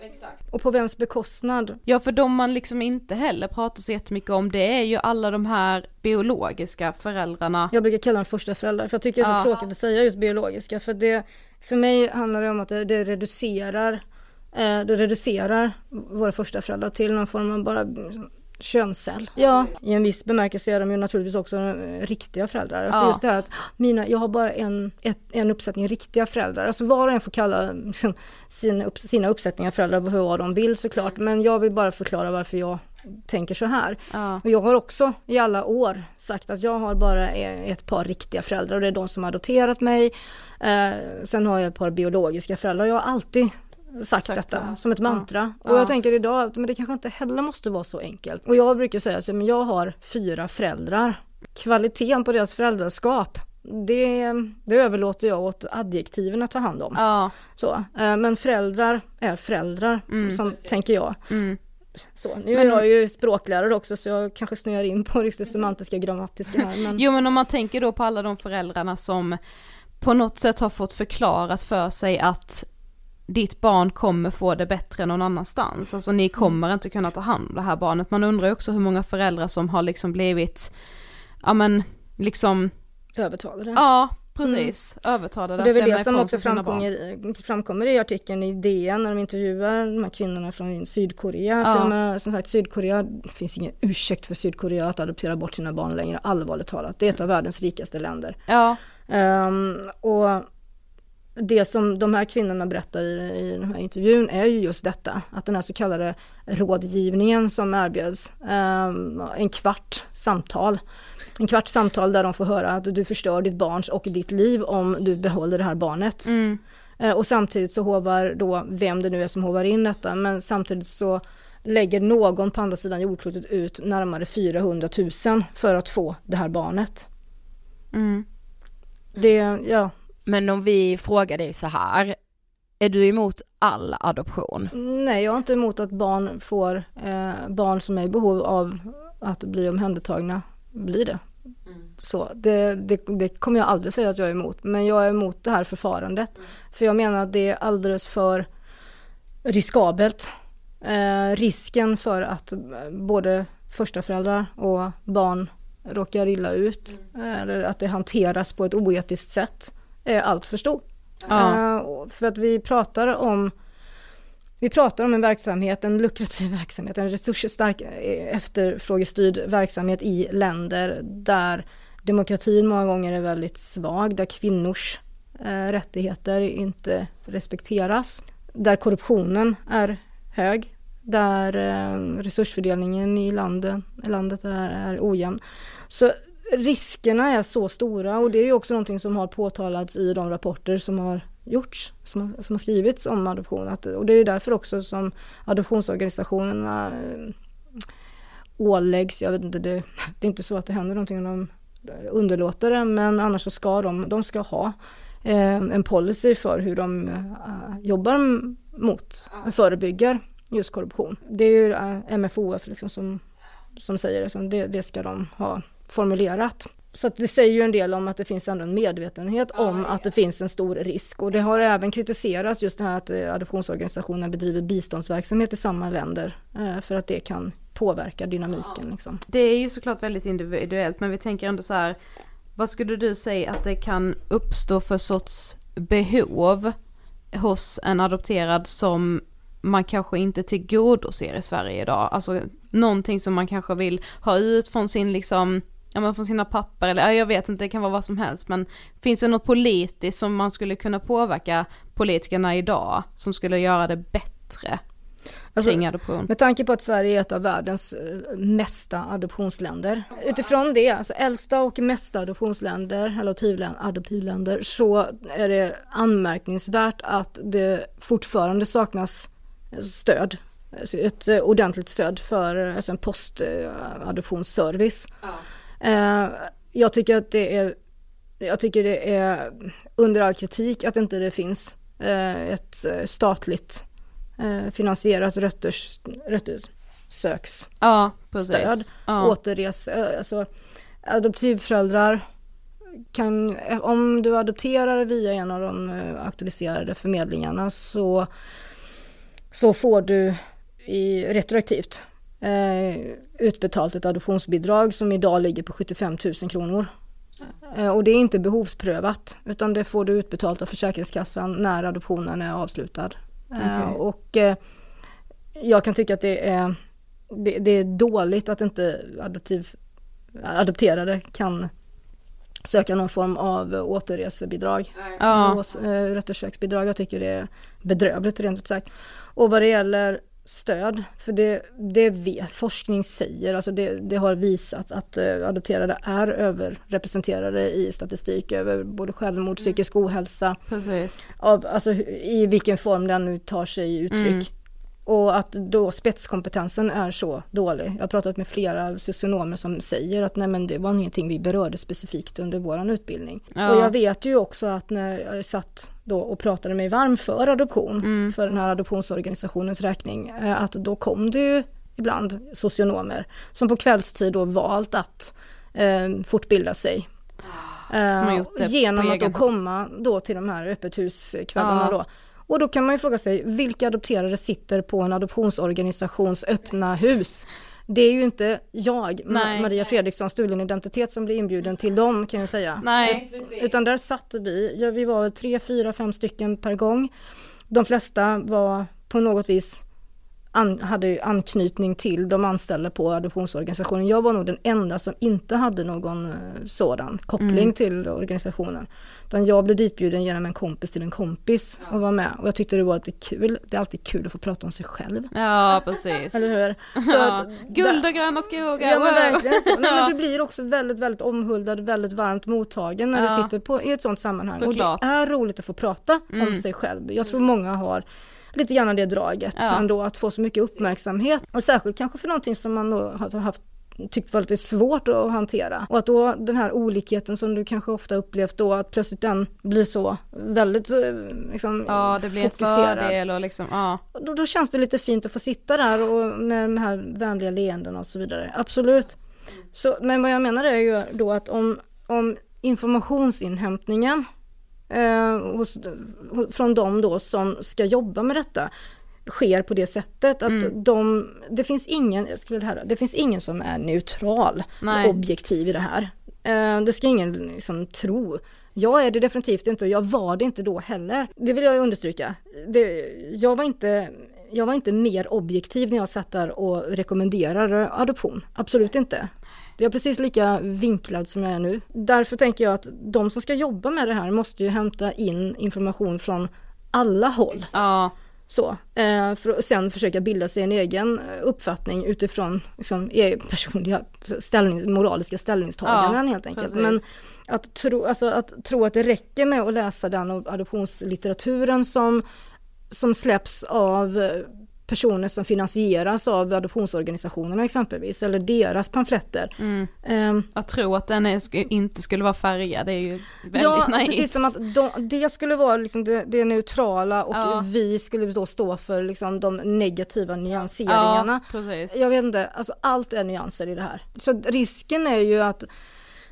Och på vems bekostnad? Ja för de man liksom inte heller pratar så jättemycket om det är ju alla de här biologiska föräldrarna. Jag brukar kalla dem första föräldrar för jag tycker det är så Ja. tråkigt att säga just biologiska för det för mig handlar det om att det, det reducerar eh, det reducerar våra första föräldrar till någon form av bara könscell. Ja, i en viss bemärkelse är de ju naturligtvis också eh, riktiga föräldrar. Alltså Ja. just det här att mina, jag har bara en, ett, en uppsättning riktiga föräldrar. Alltså var och en får kalla liksom, sina, upp, sina uppsättningar föräldrar för vad de vill såklart. Men jag vill bara förklara varför jag tänker så här. Ja. Och jag har också i alla år sagt att jag har bara e- ett par riktiga föräldrar och det är de som har adopterat mig. Eh, sen har jag ett par biologiska föräldrar. Jag har alltid sagt, Sagt detta det. som ett Ja. mantra. Och Ja. jag tänker idag att men det kanske inte heller måste vara så enkelt. Och jag brukar säga att jag har fyra föräldrar. Kvaliteten på deras föräldraskap det, det överlåter jag åt adjektiven att ta hand om. Ja. Så, eh, men föräldrar är föräldrar, Mm. som tänker jag. Mm. Så, nu är Men- jag ju språklärare också så jag kanske snöar in på det semantiska grammatiska här. Men... Jo men om man tänker då på alla de föräldrarna som på något sätt har fått förklarat för sig att ditt barn kommer få det bättre någon annanstans. Alltså ni kommer inte kunna ta hand om det här barnet. Man undrar ju också hur många föräldrar som har liksom blivit, ja men liksom, Övertalade. ja precis, övertalade Och det är väl det som också framkommer, framkommer i artikeln i DN när de intervjuar de här kvinnorna från Sydkorea. Ja. För menar, som sagt Sydkorea, det finns ingen ursäkt för Sydkorea att adoptera bort sina barn längre, allvarligt talat. Det är ett av världens rikaste länder. Ja, Ehm, och det som de här kvinnorna berättar i, i den här intervjun är ju just detta, att den här så kallade rådgivningen som erbjöds, ehm, en kvart samtal, en kvart samtal där de får höra att du förstör ditt barns och ditt liv om du behåller det här barnet. mm, Eh, Och samtidigt så hovar då, vem det nu är som hovar in detta, men samtidigt så lägger någon på andra sidan jordklotet ut närmare 400 000 för att få det här barnet. mm. Det, ja, Men om vi frågar dig så här, är du emot all adoption? Nej, jag är inte emot att barn får, eh, barn som är i behov av att bli omhändertagna, blir det. Så det, det, det kommer jag aldrig säga att jag är emot, men jag är emot det här förfarandet. För jag menar att det är alldeles för riskabelt. Eh, risken för att eh, både första föräldrar och barn råkar illa ut, eller att det hanteras på ett oetiskt sätt, är allt för stor. Ja. Eh, för att vi pratar om vi pratar om en verksamhet, en lukrativ verksamhet, en resursstark eh, efterfrågestyrd verksamhet i länder där demokratin många gånger är väldigt svag, där kvinnors eh, rättigheter inte respekteras, där korruptionen är hög, där eh, resursfördelningen i landet, landet är, är ojämn. Så riskerna är så stora och det är ju också någonting som har påtalats i de rapporter som har gjorts, som har, som har skrivits om adoption. Att, och det är därför också som adoptionsorganisationerna eh, åläggs, jag vet inte, det, [LAUGHS] det är inte så att det händer någonting om de underlåter det, men annars så ska de, de ska ha eh, en policy för hur de eh, jobbar mot, förebygger just korruption. Det är ju MFOF liksom som, som säger det, det, det ska de ha formulerat. Så det säger ju en del om att det finns ändå en medvetenhet om att det finns en stor risk och det har även kritiserats just det här att eh, adoptionsorganisationer bedriver biståndsverksamhet i samma länder eh, för att det kan påverka dynamiken. Liksom. Det är ju såklart väldigt individuellt men vi tänker ändå så här. Vad skulle du säga att det kan uppstå för sorts behov hos en adopterad som man kanske inte tillgodoser i Sverige idag? Alltså någonting som man kanske vill ha ut från sin liksom, ja men från sina papper eller ja, jag vet inte, det kan vara vad som helst men finns det något politiskt som man skulle kunna påverka politikerna idag som skulle göra det bättre Alltså, kring adoption? Med tanke på att Sverige är ett av världens eh, mesta adoptionsländer. Utifrån det, alltså äldsta och mesta adoptionsländer, eller adoptivlän- adoptivländer, så är det anmärkningsvärt att det fortfarande saknas stöd. Alltså ett eh, ordentligt stöd för eh, alltså en postadoptionsservice. Eh, Jag tycker att det är jag tycker det är under all kritik att inte det finns eh, ett eh, statligt eh, finansierat rötters, röttersöksstöd. Ja, precis. Ja. Återres, eh, alltså adoptivföräldrar kan, om du adopterar via en av de eh, auktoriserade förmedlingarna så, så får du i, retroaktivt eh, utbetalt ett adoptionsbidrag som idag ligger på 75 000 kronor. Eh, och det är inte behovsprövat utan det får du utbetalt av Försäkringskassan när adoptionen är avslutad. Eh, och eh, jag kan tycka att det är, det, det är dåligt att inte adoptiv, adopterade kan söka någon form av återresebidrag. Ja. Ås- eh. Jag tycker det är bedrövligt rent ut sagt. Och vad det gäller stöd, för det, det vet, forskning säger, alltså det, det har visat att eh, adopterade är överrepresenterade i statistik över både självmord, psykisk ohälsa, Precis. av, alltså i vilken form den nu tar sig uttryck. Mm. Och att då spetskompetensen är så dålig. Jag har pratat med flera socionomer som säger att nej men det var ingenting vi berörde specifikt under våran utbildning. Ja. Och jag vet ju också att när jag satt då och pratade mig varm för adoption, Mm. för den här adoptionsorganisationens räkning, eh, att då kom det ju ibland socionomer som på kvällstid då valt att eh, fortbilda sig. Eh, genom att då komma då till de här öppet huskvällarna Ja. då. Och då kan man ju fråga sig, vilka adopterade sitter på en adoptionsorganisations öppna hus? Det är ju inte jag, Nej. Maria Fredriksson, stulen identitet, som blir inbjuden till dem kan jag säga. Nej. Utan där satt vi, ja, vi var tre, fyra, fem stycken per gång. De flesta var på något vis an, hade ju anknytning till de anställda på adoptionsorganisationen. Jag var nog den enda som inte hade någon eh, sådan koppling Mm. till organisationen. Utan jag blev ditbjuden genom en kompis till en kompis och var med. Och jag tyckte det var lite kul. Det är alltid kul att få prata om sig själv. Ja, precis. Eller hur? [LAUGHS] Ja. Guld och gröna skogar, Ja men verkligen så. Nej, Ja. men du blir också väldigt, väldigt omhuldad, väldigt varmt mottagen när Ja. du sitter på, i ett sånt sammanhang. Såklart. Och det är roligt att få prata om Mm. sig själv. Jag tror många har lite grann det draget Ja. ändå, att få så mycket uppmärksamhet. Och särskilt kanske för någonting som man då har haft tyckt var lite svårt att hantera. Och att då den här olikheten som du kanske ofta upplevt då, att plötsligt den blir så väldigt eh, liksom, Ja, det blir fokuserad. fördel och liksom, ja. Då, då känns det lite fint att få sitta där och med de här vänliga leenden och så vidare. Absolut. Så, men vad jag menar är ju då att om, om informationsinhämtningen eh, hos, från de då som ska jobba med detta sker på det sättet att Mm. de, det finns ingen, jag skulle höra, det finns ingen som är neutral Nej. och objektiv i det här. Eh, det ska ingen liksom tro. Jag är det definitivt inte och jag var det inte då heller. Det vill jag understryka. Det, jag, var inte, jag var inte mer objektiv när jag satt där och rekommenderar adoption. Absolut inte. Jag är precis lika vinklad som jag är nu. Därför tänker jag att de som ska jobba med det här måste ju hämta in information från alla håll. Ja. Så, eh, för att sen försöka bilda sig en egen eh, uppfattning utifrån liksom, e- personliga ställning, moraliska ställningstaganden Ja, helt enkelt. precis. Men att tro, alltså, att tro att det räcker med att läsa den adoptionslitteraturen som, som släpps av eh, personer som finansieras av adoptionsorganisationerna exempelvis, eller deras pamfletter. Mm. Ehm, Att tro att den är, sk- inte skulle vara färgad, det är ju väldigt ja, naivt. precis som att de, det skulle vara liksom det, det neutrala och Ja. vi skulle då stå för liksom de negativa nyanseringarna. Ja, precis. Jag vet inte, alltså allt är nyanser i det här. Så risken är ju att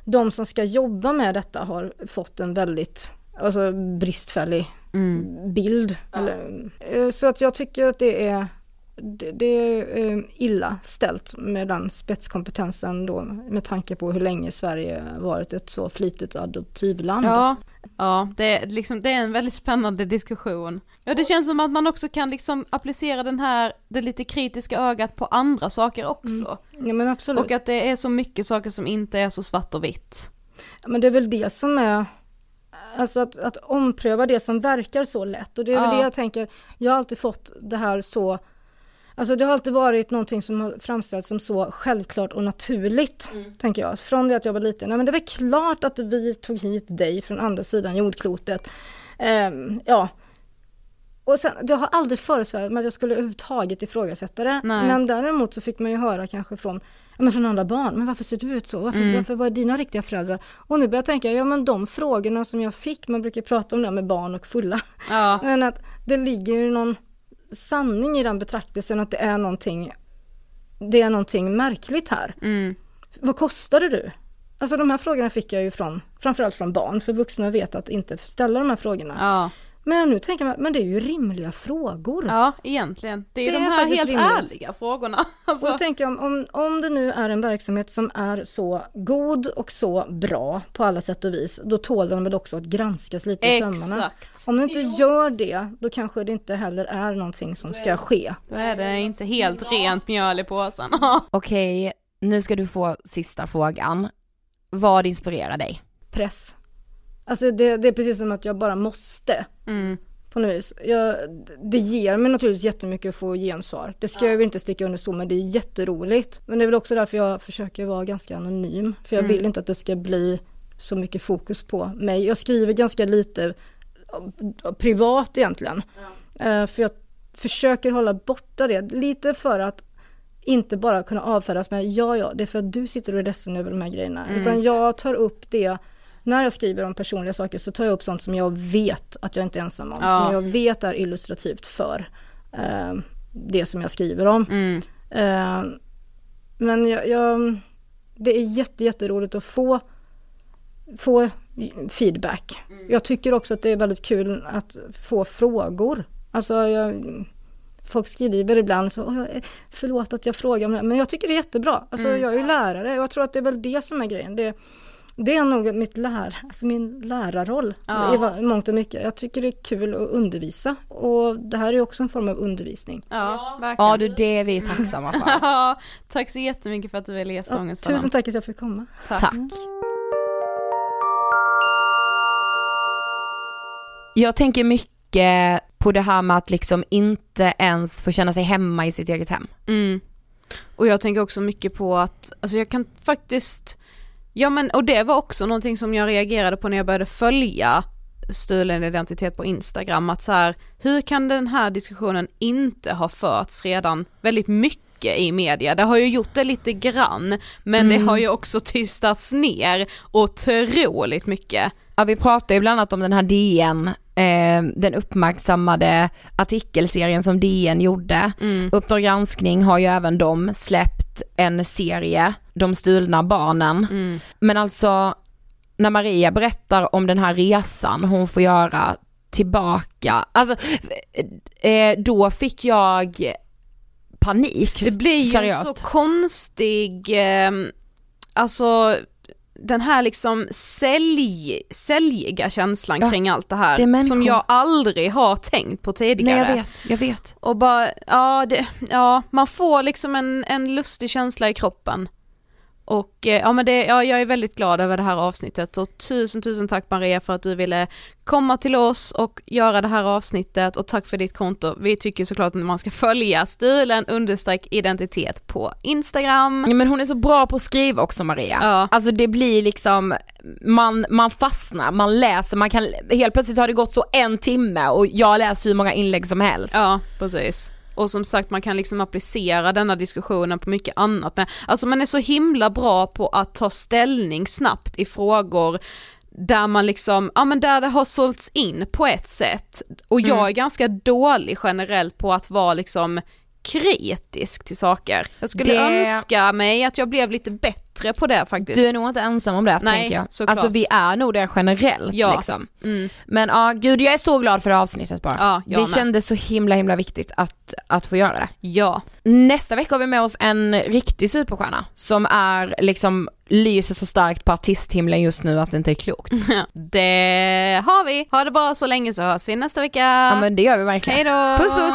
de som ska jobba med detta har fått en väldigt alltså, bristfällig Mm. bild. Eller, eh, så att jag tycker att det är det, det är eh, illa ställt med den spetskompetensen då med tanke på hur länge Sverige varit ett så flitigt adoptivland. Ja, ja det, är liksom, det är en väldigt spännande diskussion. Ja, det känns som att man också kan liksom applicera den här, det lite kritiska ögat på andra saker också. Ja men absolut. Och att det är så mycket saker som inte är så svart och vitt. Men det är väl det som är Alltså att, att ompröva det som verkar så lätt och det är väl Ja. det jag tänker Jag har alltid fått det här så Alltså det har alltid varit någonting som har framställts som så självklart och naturligt Tänker jag, från det att jag var liten. Nej, men det väl klart att vi tog hit dig från andra sidan jordklotet Ehm, Ja och sen, det har aldrig föresvävat mig att jag skulle överhuvudtaget ifrågasätta det. Nej. Men däremot så fick man ju höra kanske från, men från andra barn, men varför ser du ut så? Varför, Mm. varför var dina riktiga föräldrar? Och nu börjar jag tänka, ja men de frågorna som jag fick, man brukar prata om det med barn och fulla. Ja. [LAUGHS] Men att det ligger ju någon sanning i den betraktelsen att det är någonting, det är någonting märkligt här. Mm. Vad kostade du? Alltså de här frågorna fick jag ju från, framförallt från barn, för vuxna vet att inte ställa de här frågorna. Ja. Men nu tänker man, men det är ju rimliga frågor. Ja, egentligen. Det är ju Det de är här faktiskt helt rimligt. ärliga frågorna. [LAUGHS] Alltså, Och då tänker jag om, om, om det nu är en verksamhet som är så god och så bra på alla sätt och vis, då tål den väl också att granskas lite i sömmarna. exakt. Om den inte gör det, då kanske det inte heller är någonting som ska ske. Då är det inte helt rent mjöl i påsen. [LAUGHS] Okej, nu ska du få sista frågan. Vad inspirerar dig? Press. Alltså det, det är precis som att jag bara måste. Mm. På något vis. Jag, det ger mig naturligtvis jättemycket att få gensvar. Det ska jag väl inte sticka under stol med, det är jätteroligt. Men det är väl också därför jag försöker vara ganska anonym. För jag Mm. vill inte att det ska bli så mycket fokus på mig. Jag skriver ganska lite eh, privat egentligen. Eh, För jag försöker hålla borta det, lite för att inte bara kunna avfärdas med ja, ja, det är för att du sitter och är ledsen över de här grejerna. Mm. Utan jag tar upp det, när jag skriver om personliga saker så tar jag upp sånt som jag vet att jag inte är ensam om. Ja. Som jag vet är illustrativt för eh, det som jag skriver om. Mm. Eh, men jag, jag, det är jätte, jätteroligt att få, få feedback. Jag tycker också att det är väldigt kul att få frågor. Alltså jag, folk skriver ibland så, "Åh, jag- förlåt att jag frågar om det, här." men jag tycker det är jättebra. Alltså Mm. jag är ju lärare, jag tror att det är väl det som är grejen. Det, det är nog mitt lär, alltså min lärarroll Ja. i mångt och mycket. Jag tycker det är kul att undervisa och det här är också en form av undervisning. Ja, verkligen. Ja du, det är vi tacksamma för. [LAUGHS] Ja, tack så jättemycket för att du ville gästa Ja, Ångestpodden. tusen tack att jag fick komma. Tack. Tack. Jag tänker mycket på det här med att liksom inte ens få känna sig hemma i sitt eget hem. Mm. Och jag tänker också mycket på att, alltså jag kan faktiskt, ja men och det var också någonting som jag reagerade på när jag började följa stulen identitet på Instagram, att så här, hur kan den här diskussionen inte ha förts redan väldigt mycket i media? Det har ju gjort det lite grann, men det Mm. har ju också tystats ner otroligt mycket. Ja vi pratar ju bland annat om den här DN, eh, den uppmärksammade artikelserien som DN gjorde. Mm. Uppdrag granskning har ju även de släppt en serie, De stulna barnen. Mm. Men alltså när Maria berättar om den här resan hon får göra tillbaka, alltså eh, då fick jag panik. Det blir ju Seriöst. så konstig, eh, alltså den här liksom sälj, säljiga känslan Ja, kring allt det här det som jag aldrig har tänkt på tidigare. Nej jag vet, jag vet. Och bara, ja, det, ja man får liksom en, en lustig känsla i kroppen. Och eh, ja men det, ja, jag är väldigt glad över det här avsnittet och tusen tusen tack Maria för att du ville komma till oss och göra det här avsnittet och tack för ditt konto. Vi tycker såklart att man ska följa stilen understreck identitet på Instagram. Ja, men hon är så bra på att skriva också Maria. Ja. Alltså det blir liksom, man, man fastnar, man läser, man kan, helt plötsligt har det gått så en timme och jag läser hur många inlägg som helst. Ja, precis. Och som sagt man kan liksom applicera denna diskussionen på mycket annat. Men, alltså man är så himla bra på att ta ställning snabbt i frågor där man liksom, ja men där det har sålts in på ett sätt. Och jag Mm. är ganska dålig generellt på att vara liksom kritisk till saker. Jag skulle Det- önska mig att jag blev lite bättre på det faktiskt. Du är nog inte ensam om det Nej, tänker jag. såklart. Alltså vi är nog det generellt Ja. liksom. Mm. Men ja, gud jag är så glad för det avsnittet bara. Ja, det med. kändes så himla himla viktigt att, att få göra det. Ja. Nästa vecka har vi med oss en riktig superstjärna som är liksom lyser så starkt på artisthimlen just nu att det inte är klokt. [LAUGHS] Det har vi. Ha det bra så länge så hörs vi nästa vecka. Ja men det gör vi verkligen. Hej då! Puss puss!